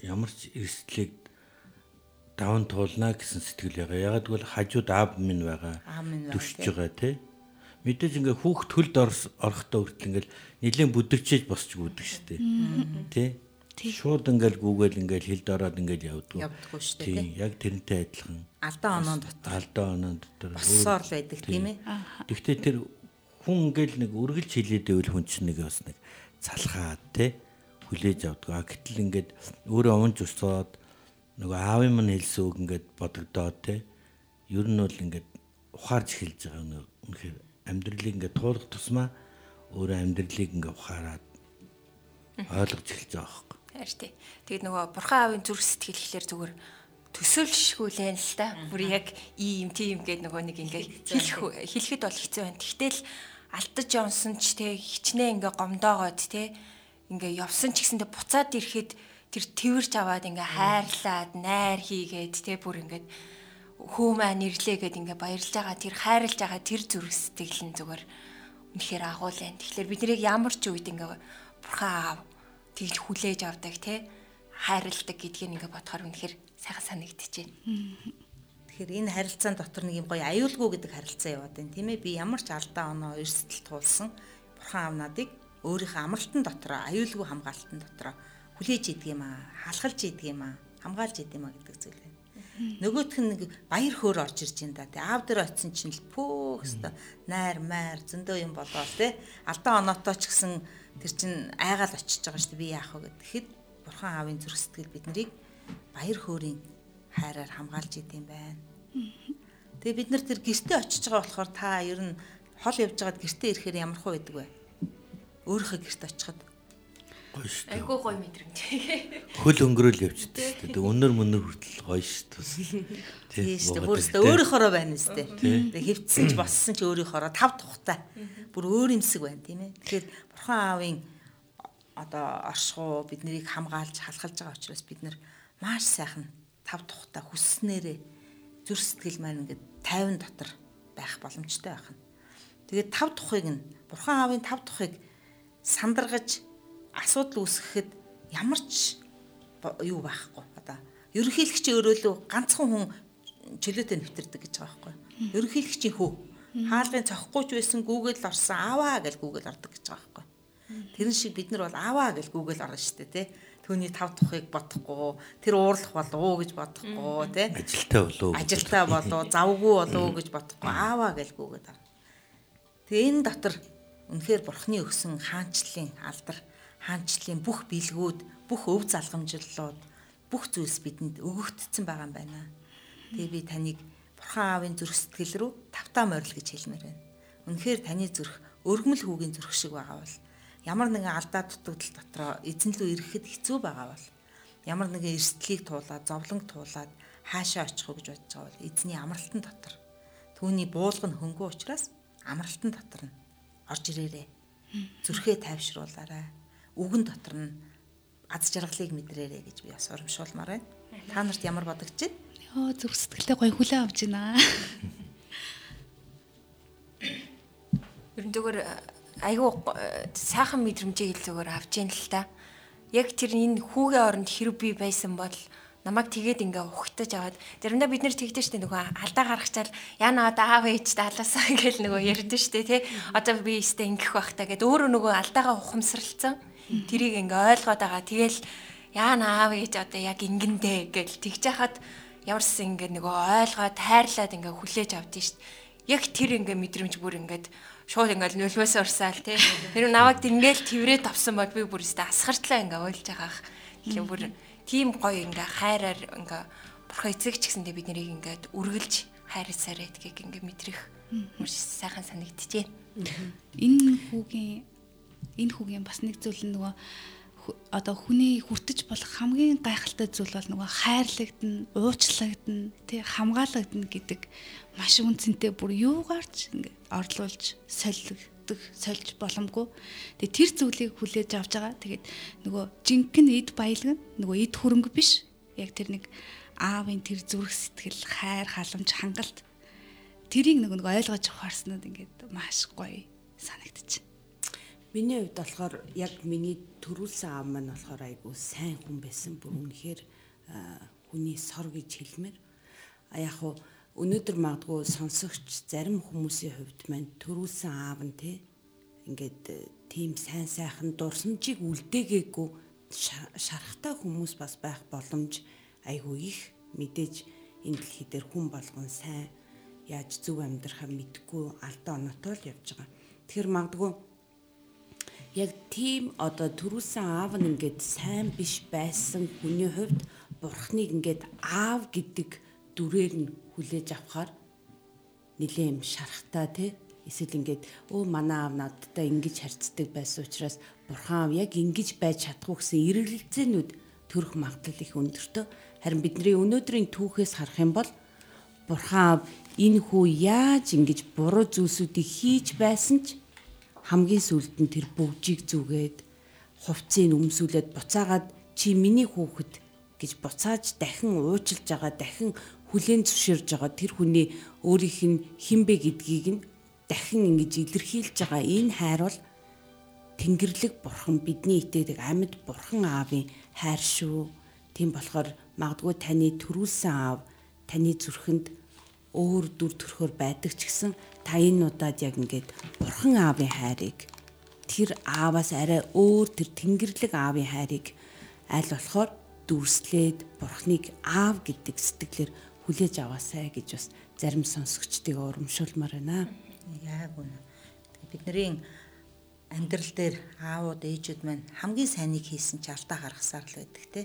ямар ч эрсдлийг даван туулна гэсэн сэтгэл байгаа. Ягаад гэвэл хажууд аав минь байгаа. Минь байгаа, Төшж тий. байгаа тий. Мэдээж ингээ хүүхд төлд орохдоо хүртэл ингээл нэлээд бүдэрчээж босч гүдэг штэ. Тий. Шууд ингээл гүүгээл ингээл хилд ороод ингээл явдаг. Явдаггүй штэ, Тий. Яг тэрнтэй адилхан. Алдаа оноо дотор Алдаа оноо дотор. боссоор л байдаг тийм ээ. Гэхдээ тэр хүн ингээл нэг үргэлж хилээд байвал хүн чинь нэг бас нэг залхаад те хүлээж авдаг. Гэтэл ингээд өөрөө унж усаад нөгөө аавын мань хэлсэн үг ингээд бодогдоод те ер нь бол ингээд ухаарж эхэлж байгаа нэг үнэхээр амьдралыг ингээд туулах тусмаа өөрөө амьдралыг ингээд ухаарад ойлгож эхэлж байгаа хэрэг. Харин тий. Тэгээд нөгөө бурхан аавын зүрх сэтгэл гэхэлэр зүгээр төсөөлшгүүлэн л та. Бүр яг ийм тийм гээд нөгөө нэг ингээ хэлэх хэлэхэд бол хэцүү байна. Тэгтэл алтаж явсан ч те хичнээн ингээ гомдоогоод те ингээ явсан ч гэсэндээ буцаад ирэхэд тэр тэрвэрч аваад ингээ хайрлаад найр хийгээд те бүр ингээ хөө маа нэрлээ гэд ингээ баярлж байгаа тэр хайрлж байгаа тэр зүрх сэтгэл нь зүгээр үнэхээр агуул байна. Тэгэхээр бид нарыг ямар ч үед ингээ бурхан аав тэгж хүлээж авдаг те хайрладаг гэдгийг ингээ бодохоор үнэхээр сайхан санагдчихэв. Тэгэхээр энэ харилцаан дотор нэг юм гоё аюулгүй гэдэг харилцаа яваад байна тийм ээ. Би ямар ч алдаа оноо эрсдэл туулсан бурхан аав надыг өөрийнхөө амралтын дотор аюулгүй хамгаалтын дотор хүлээж идэг юм аа, халахалж идэг юм аа, хамгаалж идэг юм аа гэдэг зүйл байна. Нөгөөх нь нэг баяр хөөр орж ирж байна да. Тэ аав дээр очисон чинь л пөөх өстө найр майр зөндөө юм болоо те. Алдаа оноотой ч гэсэн тэр чин айгаал очиж байгаа шүү дээ. Би яах вэ гэхэд бурхан аавын зүрх сэтгэл бид нарыг баяр хөөрийн хайраар хамгаалж идэм байна. Тэгээ бид нар тэр гэртээ очиж байгаа болохоор та ер нь хол явж байгаад гэртээ ирэхээр ямар хөө байдаг вэ? Өөрийнхөө гэрт очиход Гоё шүү дээ. Айгуу гоё мэдрэмж. Хөл өнгөрөөл явчихдаг шүү дээ. Өнөр мөнөр хүртэл гоё шүү дээ. <laughs> тийм шүү дээ. Бүрстэ өөрийнхоороо байна шүү дээ. Хөвцсөн ч боссон ч өөрийнхоороо тав тухтай. Бүр өөр юмсэг байна тийм ээ. Тэгэхээр бурхан аавын одоо оршихуу бид нарыг хамгаалж халахалж байгаа учраас бид нар маш сайхан тав тухтай хүсснээрээ зүр сэтгэл маань ингээд 50 дотор байх боломжтой байх нь. Тэгээд тав тухыг нь бурхан аавын тав тухыг сандаргаж асуудал үүсгэхэд ямар ч юу байхгүй. Одоо ерөнхийлөгч өөрөө л ганцхан хүн чөлөөтэй нэвтэрдэг гэж байгаа байхгүй. Ерөнхийлөгчийн хөө хаалгын цохгүй ч байсан гүүгэл орсон аваа гэж гүүгэл ордог гэж байгаа байхгүй. Тэрэн шиг бид нар бол аваа гэж гүүгэл орно шүү дээ тий түүний тав тухыг бодохгүй тэр уурлах болов уу гэж бодохгүй тий ажилтаа болов. ажилтаа болоо завгүй болоо гэж бодохгүй ааваа гэж гүгээд байна. Тэгээ энэ дотор үнэхээр бурхны өгсөн хаанчлалын алдар, хаанчлалын бүх бэлгүүд, бүх өв залгамжллууд, бүх зүйлс бидэнд өгөгдсөн байгаа юм байна. Тэгээ би таныг бурхан аавын зүрх сэтгэл рүү тавтаа морил гэж хэлмээр байна. Үнэхээр таны зүрх өргөмөл хүүгийн зүрх шиг байгаа бол ямар нэгэн алдаа дутагдал дотроо эзэн лүү ирэхэд хэцүү байгаа бол ямар нэгэн эрсдлийг туулаад зовлонг туулаад хаашаа очих уу гэж бодож байгаа бол эзний амралтын дотор түүний буулга нь хөнгөө учраас амралтын дотор нь орж ирээрээ зүрхээ тайвшруулаарай үгэн дотор нь аз жаргалыг мэдрээрэй гэж би бас урамшуулмаар байна. Та нарт ямар бодогч байна Йоо зүрх сэтгэлээ гоё хүлээн авч байна. Ер нь зүгээр айгуу э, сайхан мэдрэмжийг л зүгээр авч яана л та. Яг тэр энэ хүүгийн оронд хэрэг би байсан бол намайг тэгээд ингээ ухтаж аваад заримдаа бид нэр тэгдэж штэ нөгөө алдаа гаргачаал яна одоо аав ээж даалаасаа ингээл <laughs> нөгөө ярьдэн штэ тий одоо би өстө ингэх байх та гэд өөрөө нөгөө алдаагаа ухамсарлцсан тэрийг ингээ ойлгоод байгаа тэгэл яна аав ээж одоо яг ингэндэ гэл тэгж яхад ямарсан ингээ нөгөө ойлгоод хайрлаад ингээ хүлээж авдیں штэ яг тэр ингээ мэдрэмж бүр ингээд шууд ингээл нөлөөс урсаал тий. Тэр наваг ингээл тврээд авсан бол би бүр өстө асгартлаа ингээ ойлж байгаах. Тэгэхээр бүр тийм гоё ингээ хайраар ингээ бурхан эцэг ч гэсэндээ бид нарыг ингээд үргэлж хайрцаарэ гэдгийг ингээ мэдрэх бүр сайхан санагдчихэв. Энэ хүүгийн энэ хүүгийн бас нэг зүйл нь нөгөө одоо хүний хүртэж болох хамгийн гайхалтай зүйл бол нөгөө хайрлагдана, уучлагдана, тий хамгаалагдана гэдэг маш үнцэнтэй бүр юугаарч ингээд орлуулж солигдох, сольж боломгүй. Тэгээ тэр зүйлийг хүлээж авч байгаа. Тэгээд нөгөө жинхэнэ эд баялаг нь нөгөө эд хөрөнгө биш. Яг тэр нэг аавын тэр зүрх сэтгэл, хайр, халамж, хангалт тэрийг нэг нэг ойлгож авахарснууд ингээд маш гоё санагдчих. Миний хувьд болохоор яг миний төрүүлсэн аав маань болохоор айгүй сайн хүн байсан. Бүр үнэхээр хүний сор гэж хэлмээр. А яг хуу өнөөдөр магадгүй сонсогч зарим хүмүүсийн хувьд маань төрүүлсэн аав нь те ингээд э, тийм сайн сайхан дурсамжийг үлдээгээгүй шарахтай хүмүүс бас байх боломж айгүй их мэдээж энэ дэлхий дээр хүн болгон сайн яаж зөв амьдрахаа мэдгүй алдаа оноотой л явж байгаа. Тэгэхээр магадгүй яг тийм одоо төрүүлсэн аав нь ингээд сайн биш байсан хүний хувьд бурхныг ингээд аав гэдэг дүрээр нь хүлээж авахаар нилээн юм шарахтаа тий эсвэл ингээд өө манай аав надтай ингэж харьцдаг байсан учраас бурхан аав яг ингэж байж чадахгүй гэсэн эргэлзээнүүд төрөх магадлал их өндөртөө харин бидний өнөөдрийн түүхээс харах юм бол бурхан аав энэ хүү яаж ингэж буруу зүйлсүүдийг хийж байсан ч хамгийн сүүлд нь тэр бүгжийг зүгээд хувцсыг өмсүүлээд буцаагаад чи миний хүүхэд гэж буцааж дахин уучлж байгаа дахин хүлээн зөвшөөрж байгаа тэр хүний өөрийнх нь хинбэ гэдгийг нь дахин ингэж илэрхийлж байгаа энэ хайр бол Тэнгэрлэг бурхан бидний итээдэг амьд бурхан аавын хайр шүү. Тийм болохоор магадгүй таны төрүүлсэн аав таны зүрхэнд өөр дүр төрхөөр байдаг ч гэсэн та энэ удаад яг ингээд бурхан аавын хайрыг тэр ааваас арай өөр тэр тэнгэрлэг аавын хайрыг аль болохоор дүрслээд бурхныг аав гэдэг сэтгэлээр хүлээж аваасай гэж бас зарим сонсогчдыг урамшуулмаар байна. Яг үнэ. Бидний амьдрал дээр аавууд ээжүүд маань хамгийн сайныг хийсэн ч алдаа гаргасаар л байдаг те.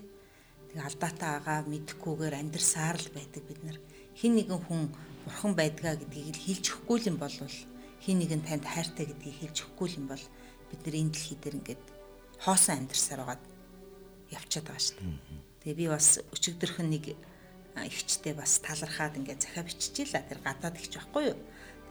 Тэг алдаатаа агаа мэдхгүйгээр амьдрсаар л байдаг бид нар хин нэгэн хүн бурхан байдгаа гэдгийг л хэлж өгөхгүй юм бол хин нэгэн танд хайртай гэдгийг хэлж өгөхгүй юм бол бид нар энэ дэлхий дээр ингээд хоосон амьдарсаар байгаад явчихад байгаа шүү дээ. Тэгээ би бас өчигдөрхөн нэг ихчтэй бас талархаад ингээд захаа биччихээ л тэр гадаад ихч байхгүй юу.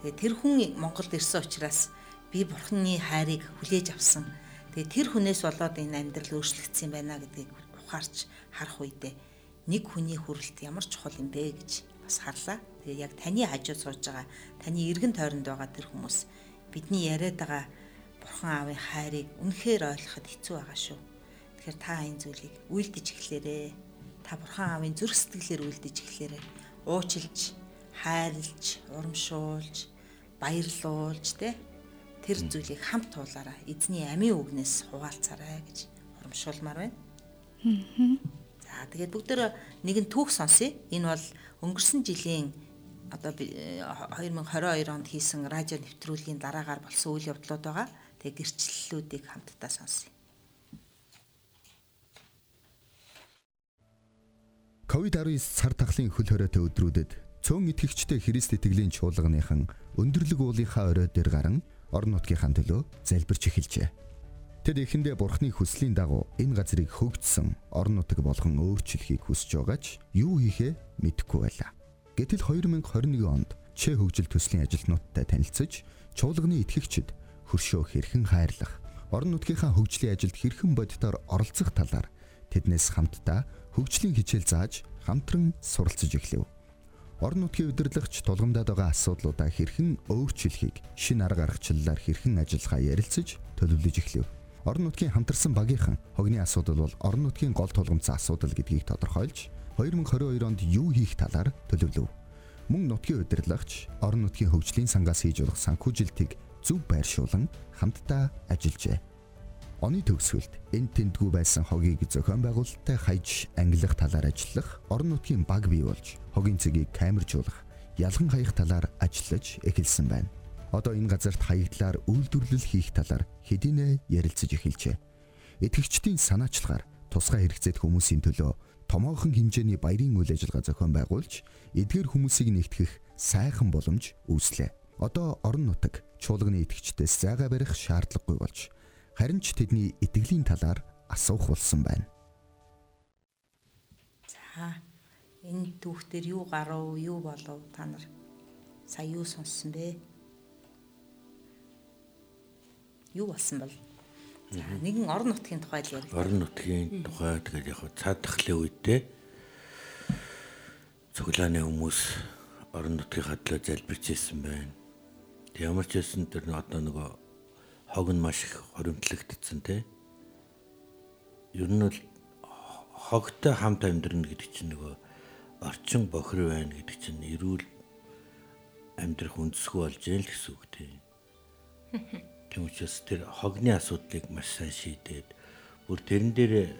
Тэгээ тэр хүн Монголд ирсэн учраас би бурханы хайрыг хүлээж авсан. Тэгээ тэр хүнээс болоод энэ амьдрал өөрчлөгдсөн байна гэдгийг ухаарч харах үедээ нэг хүний хүрэлт ямар чухал юм бэ гэж бас харлаа. Тэгээ яг таны хажууд сууж байгаа таны эргэн тойронд байгаа тэр хүмүүс бидний яриад байгаа бурхан аавын хайрыг үнэхээр ойлгоход хэцүү байгаа шүү. Тэгэхээр та энэ зүйлийг үйлдэж эхлээрээ. Та бурхан аавын зүрх сэтгэлээр үйлдэж эхлээрээ. Уучлж, хайрлж, урамшуулж, баярлуулж тэ тэр зүйлийг хамт туулаараа эзний амийн үгнээс хуваалцаарай гэж урамшуулмаар байна. За тэгээд бүгдөө нэгэн түүх сонсъё. Энэ бол өнгөрсөн жилийн одоо 2022 онд хийсэн радио нэвтрүүлгийн дараагаар болсон үйл явдлууд байгаа. Тэгээ гэрчлэлүүдийг хамтдаа сонсъё. Ковид-19 цар тахлын хөл хоройтой өдрүүдэд цөөн итгэгчтэй Христ итгэлийн чуулганыхан өндөрлөг уулынхаа орой дээр гарan орон нутгийнхаа төлөө залбирч эхэлжээ. Тэд эхэндээ бурхны хүслийн дагуу энэ газрыг хөгжсөн орон нутаг болгон өөрчлөхийг хүсэж байгаа ч юу хийхээ мэдэхгүй байлаа. Гэтэл 2021 онд Чэ хөгжил төслийн ажилтнуудтай танилцж, чуулганы итгэгчид хөршөө хэрхэн хайрлах, орон нутгийнхаа хөгжлийн ажилд хэрхэн боддоор оролцох талаар тэднээс хамтдаа хөгжлийн хичээл зааж хамтран суралцж эхлэв. Орон нутгийн удирдлагч тулгамдаад байгаа асуудлуудаа хэрхэн өөрчлөхийг шин арга аргачлалаар хэрхэн ажиллахаа ярилцаж төлөвлөж эхлэв. Орон нутгийн хамтарсан багийнхан хогны асуудал бол орон нутгийн гол тулгымцсан асуудал гэдгийг тодорхойлж 2022 онд юу хийх талаар төлөвлөв. Мөн нутгийн удирдлагч орон нутгийн хөгжлийн сангаас хийж болох санхүүжилтийг зөв байршуулан хамтдаа ажиллажээ. Оны төгсгөлд энэ тэмдгүү байсан хогийг зохион байгуулалттай хаяж ангилах талаар ажиллах, орон нутгийн баг бий болж хогийн цэгийг камержуулах, ялган хаях талаар ажиллаж эхэлсэн байна одоо энэ газарт хаягдлаар үйлдвэрлэл хийх талаар хэдийнэ ярилцаж эхэлжээ. Итгэгчдийн санаачлагаар тусгай хэрэгцээт хүмүүсийн төлөө томоохон хэмжээний баярын үйл ажиллагаа зохион байгуулж, эдгээр хүмүүсийг нэгтгэх сайхан боломж үүслээ. Одоо орон нутаг чуулганы итгэгчдээс зайгаа барих шаардлагагүй болж харин ч тэдний итгэлийн талаар асуух болсон байна. За энэ түүхтэр юу гарав, юу болов та нар сая юу сонссон бэ? Юу болсон бол? За нэгэн орон нутгийн тухай л ярив. Орон нутгийн тухай тэгээд яг цаадахлын үедээ цуглааны хүмүүс орон нутгийн хадлаа залбирч ирсэн байна. Тэг ямар ч байсан тэр одоо нөгөө хог нь маш их хоримтлагдсан те. Ер нь бол хогтой хамт амьдрна гэдэг чинь нөгөө орчин бохир байна гэдэг чинь эрүүл амьдрах үндэсгүй болж ял гэсэн үг тийм. <laughs> Тийм учраас тэр хогны асуудлыг маш сайн шийдээд бүр тэрэн дээр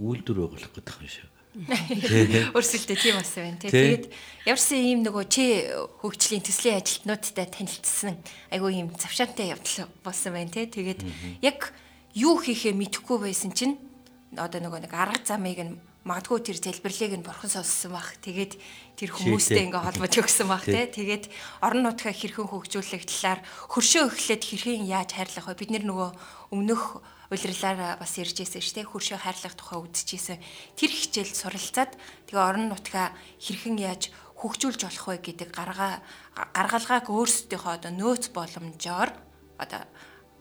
үйлдвэр оглох гэдэг юм шиг. <laughs> Өрсөлдөө тийм болсон байна тий. Тэгээд ямарсан ийм нөгөө чи хөгжлийн төслийн ажилтнуудтай танилцсан айгүй ийм завшаантай явдал болсон байна тий. Тэгээд яг юу хийхээ мэдэхгүй байсан чинь одоо нөгөө нэг арга замыг нь магадгүй тэр залбирлыг нь бурхан сонссон баг. Тэгээд тэр хүмүүстэй ингээ холбож өгсөн баг те. Тэгээд орон нутгаа хэрхэн хөгжүүлэх талаар хөршөө эхлээд хэрхэн яаж хайрлах вэ? Бид нөгөө өмнөх улирлаар бас ярьж байсан шүү дээ. Хөршөө хайрлах тухай үдчихсэн. Тэр хичээл суралцаад тэгээ орон нутгаа хэрхэн яаж хөгжүүлж болох вэ гэдэг гаргаа гаргалгааг өөрсдийнхөө одоо нөөц боломжоор одоо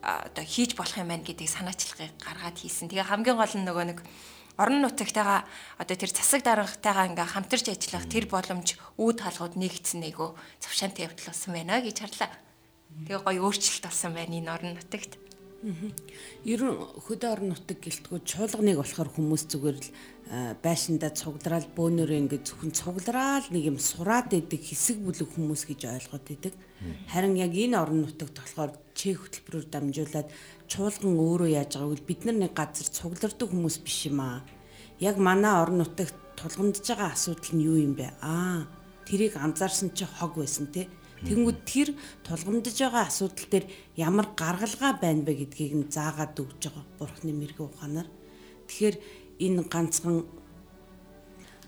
одоо хийж болох юм байна гэдгийг санаачлагыг гаргаад хийсэн. Тэгээ хамгийн гол нь нөгөө нэг орон нутагтайгаа одоо тэр засаг даргатайгаа ингээ хамтарч ажиллах тэр боломж үүд хаалгууд нэгдсэн нэгөө завшаантай явдал болсон байна гэж харлаа. Тэгээ гоё өөрчлөлт болсон байна энэ орон нутагт. Ер нь хөдөө орон нутаг гэлтгүү чуулганыг болохоор хүмүүс зүгээр л байшиндаа цугдраал бөөнөрөө ингээд зөвхөн цуглараал нэг юм сураад идэг хэсэг бүлэг хүмүүс гэж ойлгоод идэг. Харин яг энэ орон нутагт болохоор чех хөтөлбөрөөр дамжуулаад чуулган өөрөө яаж байгааг бол бид нар нэг газар цуглардаг хүмүүс биш юм аа. Яг манай орон нутагт тулгамдж байгаа асуудал нь юу юм бэ? Аа, тэрийг анзаарсан чи хог байсан те. Тэнгүүд тэр тулгамдж байгаа асуудал дээр ямар гаргалгаа байна бэ гэдгийг нь заагаад өгж байгаа бурхны мэрэгэн ухаанаар. Тэгэхээр энэ ганцхан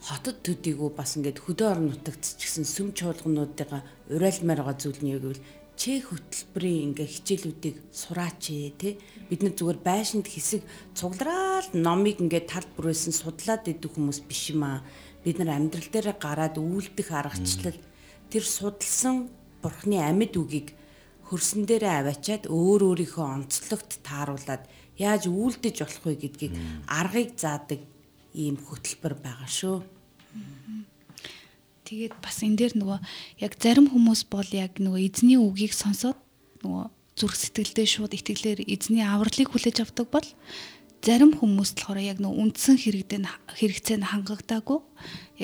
хотод төдийгүй бас ингээд хөдөө орон нутагт ч гэсэн сүм чуулгануудыгаа урайлмаар байгаа зүйл нь яг бол чех хөтөлбөрийн ингээ хичээлүүдийг сураач ээ тий бид нар зүгээр байшинд хэсэг цуглараад номыг ингээ тал бүрээсэн судлаад идэх хүмүүс биш юм аа. Бид нар амьдрал дээр гараад үйлдэх аргачлал тэр судалсан бурхны амьд үгийг хөрсөн дээрээ аваачаад өөр өөрийнхөө онцлогт тааруулаад яаж үйлдэж болох вэ гэдгийг аргыг заадаг ийм хөтөлбөр байгаа шүү. Тэгээд бас энэ дээр нөгөө яг зарим хүмүүс бол яг нөгөө эзний үгийг сонсоод нөгөө зүрх сэтгэлдээ шууд итгэлээр эзний авралыг хүлээж авдаг бол зарим хүмүүс болохоор яг нөгөө үндсэн хэрэгдэн хэрэгцээнд хангагдаагүй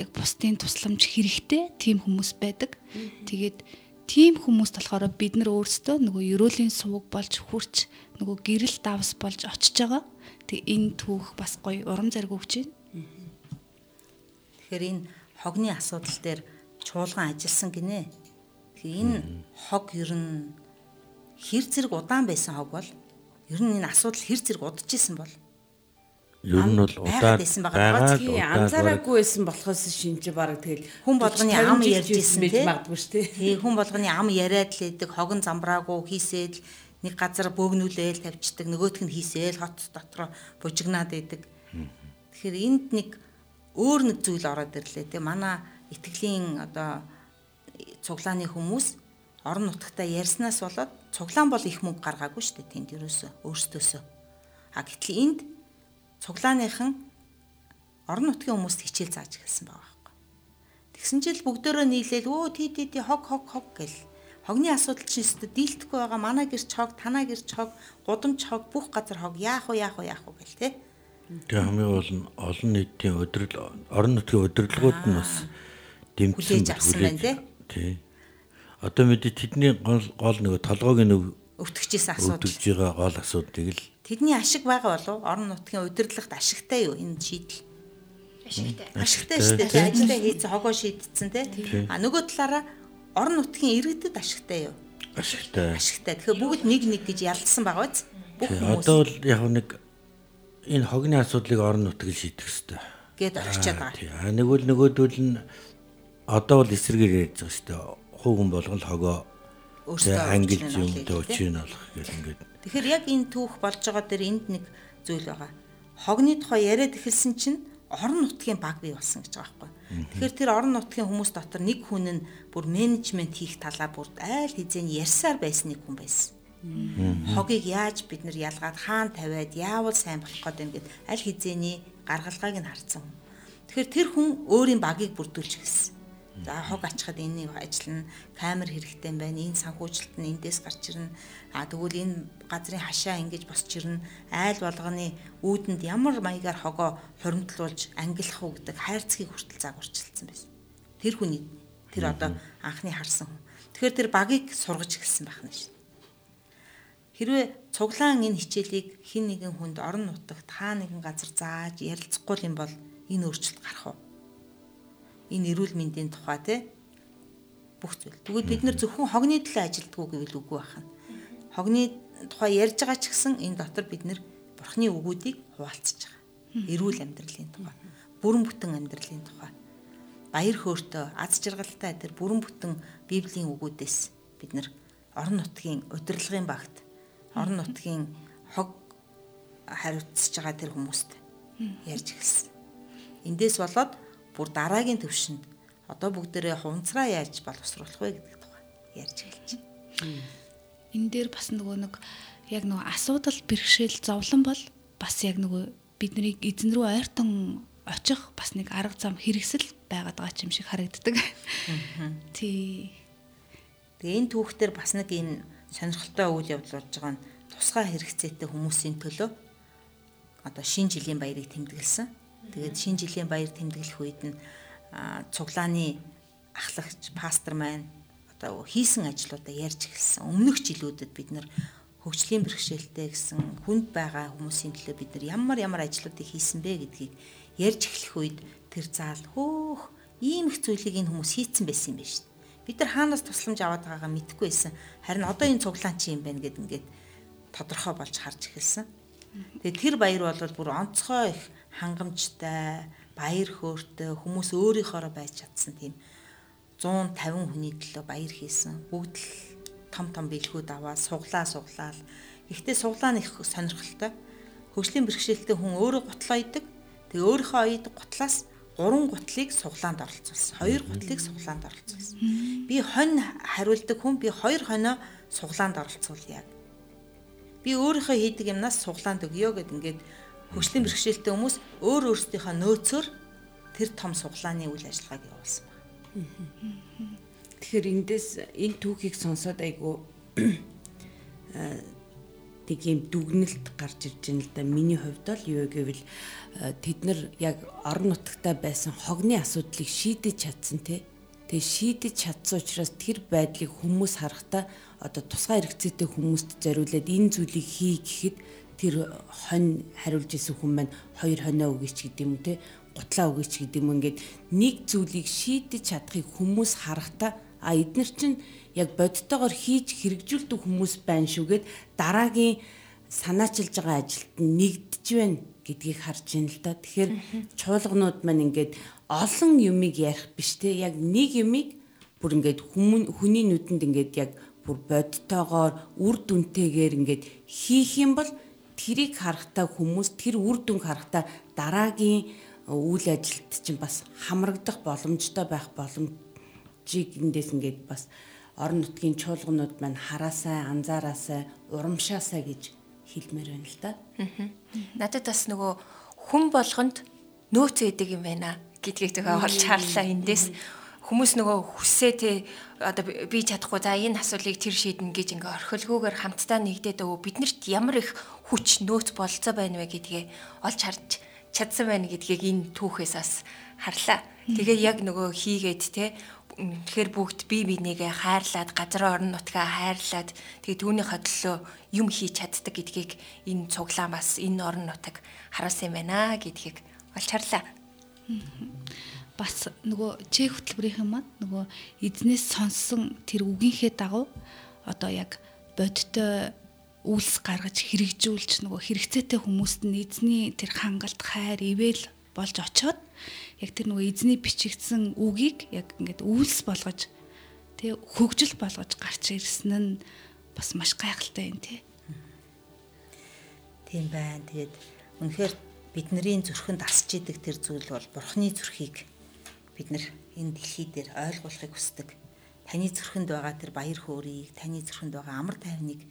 яг бусдын тусламж хэрэгтэй тийм хүмүүс байдаг. Тэгээд тийм хүмүүс болохоор бид нар өөрсдөө нөгөө ерөөлийн сувг болж хурч нөгөө гэрэл давс болж очиж байгаа. Тэг энэ түүх бас гоё урам зориг өгч байна. Тэгэхээр энэ хогны асуудал дээр чуулган ажилласан гинэ. Тэгэхээр энэ хог ер нь хэр зэрэг удаан байсан хог бол ер нь энэ асуудал хэр зэрэг удаж исэн бол ер нь бол удаад байгаа анзаараагүй байсан болохоос шинж баг тэгэл хүн болгоны ам ярьж исэн байж магадгүй шүү дээ. Тий хүн болгоны ам яриад л идэг хогон замбраагүй хийсээл нэг газар бөөгнүүлээл тавьчихдаг нөгөөх нь хийсээл хот дотор бужигнаад идэг. Тэгэхээр энд нэг өөр нэг зүйл ороод ирлээ те манай итгэлийн одоо цуглааны хүмүүс орон нутгатаа ярьснаас болоод цуглаан бол их мөнгө гаргаагүй шүү дээ тэнд ерөөсөө өөрсдөөсөө. А гэтэл энд цуглааныхан орон нутгийн хүмүүст хичээл зааж эхэлсэн байгаа байхгүй. Тэгсэн чил бүгдөө нийлээл өө тий тий тий хог хог хог гэл хогны асуудал чинь өстө дийлдэхгүй байгаа манай гэрч хог танаа гэрч хог гудамж хог бүх газар хог яах вэ яах вэ яах вэ гэл тий Тэгээ хамгийн гол нь олон нийтийн өдрөл орон нутгийн өдөрлгүүд нь бас дэмжсэн хүлээж тий. Одоо мэдээ тэдний гол гол нөгөө толгойг нэг өвтгчээс асуудал. өвтгж байгаа гол асуудыг л Тэдний ашиг байгаа болов орон нутгийн удирдлагт ашигтай юу энэ шийдэл? Ашигтай. Ашигтай шүү дээ. Ажилдаа хийсэн хогоо шийдсэн тий. А нөгөө талаараа орон нутгийн иргэдэд ашигтай юу? ашигтай. Ашигтай. Тэгэхээр бүгд нэг нэг гэж ялдсан байгаа биз? Бүх хүмүүс Одоо бол яг нэг энэ хогны асуудлыг орон нутгийг шийдэх хэрэгтэй. гээд орчиод байгаа. Тий. А нэгвэл нөгөөдөл нь одоо бол эсрэгээр ярьж байгаа шүү дээ. Хүн болгон хогоо өөрсдөө англи юмтай учрыг нь олох гэх ингээд. Тэгэхээр яг энэ түүх болж байгаа дээр энд нэг зүйл байгаа. Хогны тухай яриад эхэлсэн чинь орон нутгийн баг бий болсон гэж байгаа байхгүй. Тэгэхээр тэр орон нутгийн хүмүүс дотор нэг хүн нь бүр менежмент хийх талаа бүр айл хизээний ярьсаар байсан нэг хүн байсан. Хогийг яаж бид нар ялгаад хаан тавиад яавал сайн болох гээд ингээд аль хизээний гаргалгааг нь харсан. Тэгэхээр тэр хүн өөрийн багийг бүрдүүлж гисэн. За хог ачхад энэ ажил нь камер хэрэгтэй байна. Энэ санхүүжилт нь эндээс гарч ирнэ. А тэгвэл энэ газрын хашаа ингэж босч ирнэ. Айл болгоны үүдэнд ямар маягаар хогоо хуримтлуулж ангилах уу гэдэг хайрцгийг хүртэл загварчилсан байсан. Тэр хүний тэр одоо анхны харсан хүн. Тэгэхээр тэр багийг сургаж эхэлсэн байх нь шүү. Хэрвээ цуглаан энэ хичээлийг хин нэгэн хүнд орон нутагт хаа нэгэн газар зааж ярилцахгүй юм бол энэ өөрчлөлт гарах уу? энэ эрүүл мэндийн тухай те бүх зүйл. Тэгвэл бид нэр зөвхөн хогны төлөө ажилддаг гэвэл үгүй байна. Хогны тухай ярьж байгаа ч гэсэн энэ дотор бид нэр бурхны үгүүдийг хуваалцаж байгаа. Эрүүл амьдралын тухай, бүрэн бүтэн амьдралын тухай. Баяр хөөртөө аз жаргалтай тэр бүрэн бүтэн библийн үгүүдээс бид нэр орон нутгийн удирдлагын багт орон нутгийн хог хариуцж байгаа тэр хүмүүст ярьж эхэлсэн. Эндээс болоод бүр дараагийн төвшөнд одоо бүгдээрээ хунцраа яаж боловсруулах вэ гэдэг тухай ярьж эхэлж байна. Энэ дээр бас нөгөө нэг яг нөгөө асуудал бэрхшээл зовлон бол бас яг нөгөө биднийг эзэн рүү ойртон очих бас нэг арга зам хэрэгсэл байгаад байгаа юм шиг харагддаг. Тий. Тэгээ энэ түүхтэр бас нэг энэ сонирхолтой үйл явдал болж байгаа нь тусгай хэрэгцээтэй хүмүүсийн төлөө одоо шинэ жилийн баярыг тэмдэглэсэн. Тэгээд шинэ жилийн баяр тэмдэглэх үед нь цуглааны ахлагч пастор маань одоо хийсэн ажлуудаа ярьж эхэлсэн. Өмнөх жилүүдэд бид нар хөгжлийн бэрхшээлтэй гэсэн хүнд байгаа хүмүүсийн төлөө бид нар ямар ямар ажлуудыг хийсэн бэ гэдгийг ярьж эхлэх үед тэр заал хөөх ийм их зүйлийг энэ хүмүүс хийцэн байсан юм байна шүү. Бид нар хаанаас тусламж аваад байгаагаа мэдэхгүй байсан. Харин одоо энэ цуглаан чи юм байна гэд ингээд тодорхой болж харж эхэлсэн. Тэгээ тэр баяр бол бүр онцгой их хангамжтай, баяр хөөртэй хүмүүс өөрийнхоороо байж чадсан тийм 150 хүний төлөө баяр хийсэн. Бүгд л том том бэлгүүд аваад суглаа суглаал. Гэхдээ суглаа нь их сонирхолтой. Хөгжлийн бэрхшээлтэй хүн өөрөө гутлаа идэг. Тэгээ өөрийнхөө оёд гутлаас гурван гутлыг суглаанд оролцуулсан. Хоёр гутлыг суглаанд оролцуулсан. Би хонь хариулдаг хүн би хоёр хонио суглаанд оролцуулъя. Би өөрийнхөө хийдэг юмнаас суглаанд өгье гэд ингээд хөгжлийн бэрхшээлтэй хүмүүс өөр өөрсдийнхөө нөөцөөр тэр том суглааны үйл ажиллагааг явуулсан байна. Тэгэхээр эндээс энэ түүхийг сонсоод айгу тэг юм дүгнэлт гарч ирж байна л да. Миний хувьд л юу гэвэл тэд нар яг орон нутагтаа байсан хогны асуудлыг шийдэж чадсан те. Тэгээ шийдэж чадсан учраас тэр байдлыг хүмүүс харахтаа одоо тусгай хэрэгцээтэй хүмүүст зориулаад энэ зүйлийг хий гэхэд тэр хонь хариулж исэн хүн маань хоёр хонио өгөөч гэдэг юм те гутлаа өгөөч гэдэг юм ингээд нэг зүйлийг шийдэж чадахыг хүмүүс харахтаа а эднэр чинь яг бодтойгоор хийж хэрэгжүүлдэг хүмүүс байна шүүгээд дараагийн санаачилж байгаа ажилд нэгдэж байна гэдгийг харж байна л да. Тэгэхээр чуулганууд маань ингээд олон юмыг ярих биш те яг нэг юмыг бүр ингээд хүний нүдэнд ингээд яг бүр бодтойгоор үр дүнтэйгээр ингээд хийх юм бол тэрийг харахтаа хүмүүс тэр үр дүнг харахтаа дараагийн үйл ажилд чинь бас хамрагдах боломжтой байх боломжийг эндээс ингээд бас орон нутгийн чуулганууд маань хараасай, анзаараасай, урамшаасай гэж хэлмээр байна л да. Надад бас нөгөө хүн болгонд нөөц өгдөг юм байна гэдгийг зөвхөн олж харлаа эндээс. Хүмүүс нөгөө хүссээ те одоо би чадахгүй за энэ асуулыг тэр шийднэ гэж ингээ орхилгүйгээр хамтдаа нэгдээд өө биднэрт ямар их хүч нөөц болцоо байна вэ гэдгээ олж харж чадсан байна гэдгийг энэ түүхээс бас харлаа. Тэгээ яг нөгөө хийгээд те тэгэхээр бүгд бие бинийгээ хайрлаад газар орон нутгаа хайрлаад тэгээ түүний хөдлөө юм хийж чаддаг гэдгийг энэ цуглаан бас энэ орон нутаг харуулсан юм байна гэдгийг олж харлаа. Бас нөгөө чек хөтөлбөрийнхэн маань нөгөө эзнээс сонссон тэр үгийнхээ дагуу одоо яг бодтой үйлс гаргаж хэрэгжүүлж нөгөө хэрэгцээтэй хүмүүст нь эзний тэр хангалт хайр ивэл болж очоод яг тэр нөгөө эзний бичигдсэн үгийг яг ингээд үйлс болгож Тэ хөгжил болгож гарч ирсэн нь бас маш гайхалтай юм тий. Тийм байна. Тэгээд үнэхээр бидний зүрхэнд асч идэг тэр зүйл бол бурхны зүрхийг бид нар энэ дэлхий дээр ойлгуулахыг хүсдэг. Таны зүрхэнд байгаа тэр баяр хөөргийг, таны зүрхэнд байгаа амар тайвныг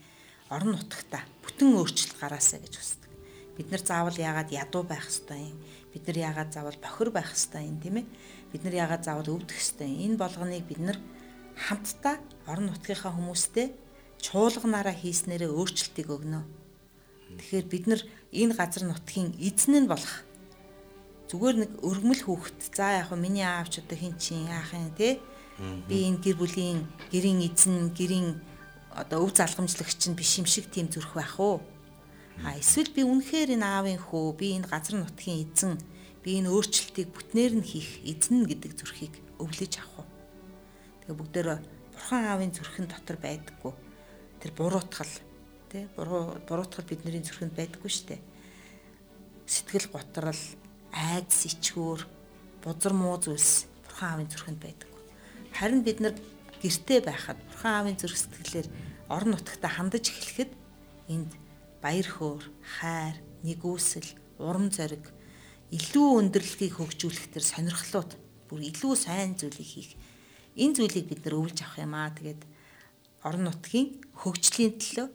орон нутагта бүтэн өөрчлөлт гараасаа гэж хүсдэг. Бид нар заавал яагаад ядуу байх ёстой юм? Бид нар яагаад заавал бохир байх ёстой юм, тийм ээ? Бид нар яагаад заавал өвдөх юм? Энэ болгоныг бид нар хамтдаа орон нутгийнхаа хүмүүстэй чуулганаараа хийснээрээ өөрчлөлтийг өгнө. Тэгэхээр бид нар энэ газар нутгийн эзэн нь болох зүгээр нэг өргөмөл хүүхэд за яг хөө миний аавч одоо хин чин яахын те би энэ гэр бүлийн гэрийн эзэн гэрийн одоо өв залгамжлагч нь биш юм шиг тийм зүрх байх уу? А эсвэл би үнэхээр энэ аавын хөө, би энэ газар нутгийн эзэн, би энэ өөрчлөлтийг бүтнээр нь хийх эзэн гэдэг зүрхийг өвлөж авах уу? Тэгээ бүгдөө бурхан аавын зүрхэн дотор байдаггүй. Тэр буруутгал тий буруутгал бидний зүрхэнд байдаггүй шүү дээ. Сэтгэл готрал, айдас ичгүүр, бузар муу зүйлс бурхан аавын зүрхэнд байдаггүй. Харин бид нар гэртээ байхад бурхан аавын зүрх сэтгэлээр орон нутагта хандаж эхлэхэд энд баяр хөөр, хайр, нэгүсэл, урам зориг илүү өндөрлөгийг хөгжүүлэх төр сонирхлууд бүр илүү сайн зүйлийг хийх. Энэ зүйлийг бид нар өвлж авах юм аа. Тэгээд орон нутгийн хөгжлийн төлөө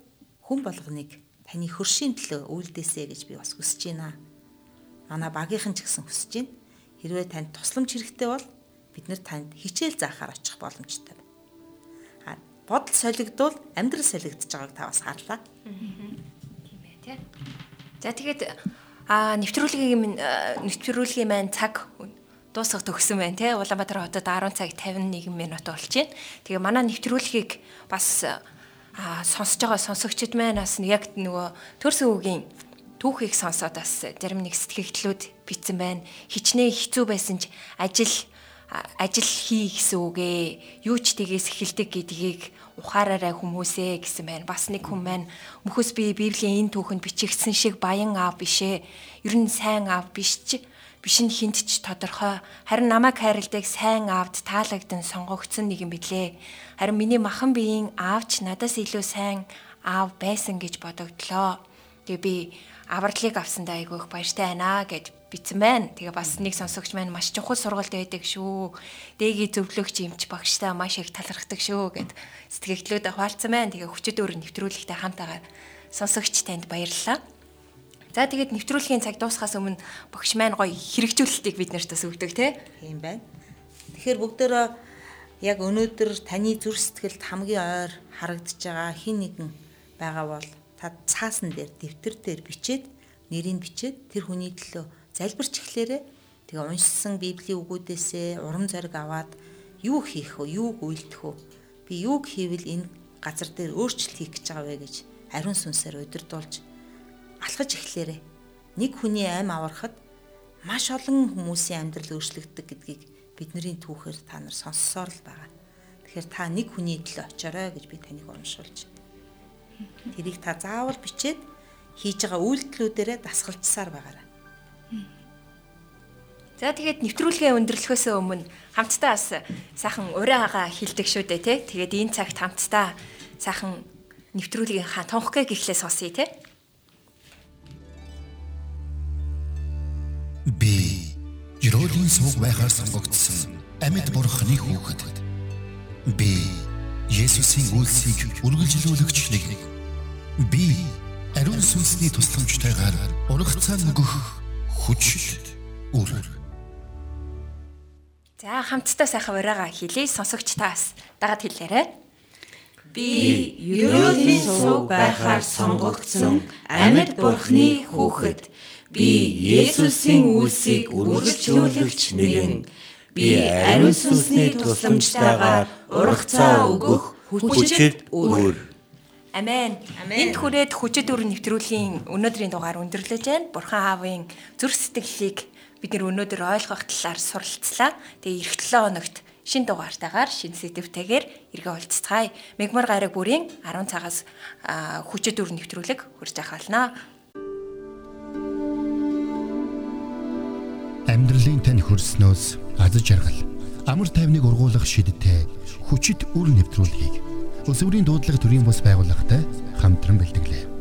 хүн болгоныг таны хөршийн төлөө үйлдээсэ гэж би бас хүсэж байна. Манай багийнхан ч гэсэн хүсэж байна. Хэрвээ танд тусламж хэрэгтэй бол бид нар танд хичээл заахаар очих боломжтой бодол солигдвол амьдрал солигдож байгааг та бас харлаа. Тий. За тэгээд а нэвтрүүлгийн минь нэвтрүүлгийн маань цаг дуусах төгсөн байна тий. Улаанбаатар хотод 10 цаг 51 минут болж байна. Тэгээ манай нэвтрүүлгийг бас а сонсож байгаа сонсогчд маань бас яг нөгөө төрсөн үгийн түүхийг сонсоод бас зарим нэг сэтгэгдлүүд битсэн байна. Хичнээн хэцүү байсан ч ажил ажил хий гэсэн үгээ юу ч тгээс эхэлдэг гэдгийг ухаараарай хүмүүсээ гэсэн байна. Бас нэг хүн маань мөхөс би Библийн энэ түүхэнд бичигдсэн шиг баян аав бишээ. Ер нь сайн аав биш ч биш нь хинт ч тодорхой. Харин намайг хайрладаг сайн аавд таалагдсан сонгогдсон нэг юм билээ. Харин миний махан биеийн аавч надаас илүү сайн аав байсан гэж бодогдлоо. Тэгээ би авралыг авсандаа айгүйх баяртай байна гэж битсэн байна. Тэгээ бас нэг сонсогч маань маш чухал сургалт байдаг шүү. Дэгийн зөвлөгч юмч багштай маш их талархдаг шүү гэд сэтгэгдлүүд хуваалцсан байна. Тэгээ хүчит өөр нэвтрүүлэгтэй хамтаагаар сонсогч танд баярлалаа. За тэгээд нэвтрүүлгийн цаг дуусахаас өмнө багш маань гоё хэрэгжүүлэлтийг бид нарт бас өгдөг тийм байна. Тэгэхээр бүгдөө яг өнөөдөр таны зүр сэтгэлд хамгийн ойр харагдаж байгаа хин нэгэн байгаа бол та цаасан дээр дэвтэр дээр бичээд нэрийг бичээд тэр хүний төлөө залбирч эхлээрээ тэгээ уншсан библийн үгүүдээсээ урам зориг аваад юу хийх вэ? Юуг үйлдэх вэ? Би юуг хийвэл энэ газар дээр өөрчлөлт хийх гэж байгаа вэ гэж ариун сүнсээр удирдуулж алхаж эхлээрээ нэг хүний ам аврахад маш олон хүмүүсийн амьдрал өөрчлөгддөг гэдгийг бидний түүхээр та нар сонссоор л байгаа. Тэгэхээр та нэг хүний төлөө очоорой гэж би таныг урамшуулж. Тэрийг та заавал бичээд хийж байгаа үйлдэлүүдээрээ дасгалжсаар байгаарай. За тэгээд нэвтрүүлгээ өндөрлөхөөс өмнө хамтдаа бас сайхан ураагаа хилдэг шүү дээ тий. Тэгээд энэ цагт хамтдаа сайхан нэвтрүүлгийн хаан тонхгыг ихлээ сонсъё тий. Би Ерөөлийн сууг байхаар сонгогдсон амьд бурхны хүүхэд. Би Есүсийн үлсийг үргэлжлүүлэгч нэг. Би ариун сүнсний тусламжтайгаар урагцаа нөгөх хүч үр. За хамтдаа сайхан ураагаа хэлээ сонсогч таас дагаад хэлээрэй. Би ерөөлийн сууг байхаар сонгогдсон амьд бурхны хүүхэд. Би Есүсийн үлсийг үргэлжлүүлэгч нэгэн. Би ариун сүнсний тусламжтайгаар урагцаа өгөх хүчит үр. Амен. Энд хүрээд хүчит үр нэвтрүүлгийн өнөөдрийн дугаар өндөрлөж байна. Бурхан аавын зүрх сэтгэлийг бид нэр өнөөдөр ойлгох талаар суралцлаа. Тэгээ эх 7 хоногт шин дугаартаагаар шин сэдвтэйгээр эргээ уулзцгаая. Мегмар гараг бүрийн 10 цагаас хүчит үр нэвтрүүлэг хурж ахалнаа. Амьдралын тань хөрснөөс аз жаргал амар тайвныг ургуулах шидтэй хүчит үр нэвтрүүлгийг өсвөрийн дуудлага төрийн бус байгууллагатай хамтран бэлтгэлээ.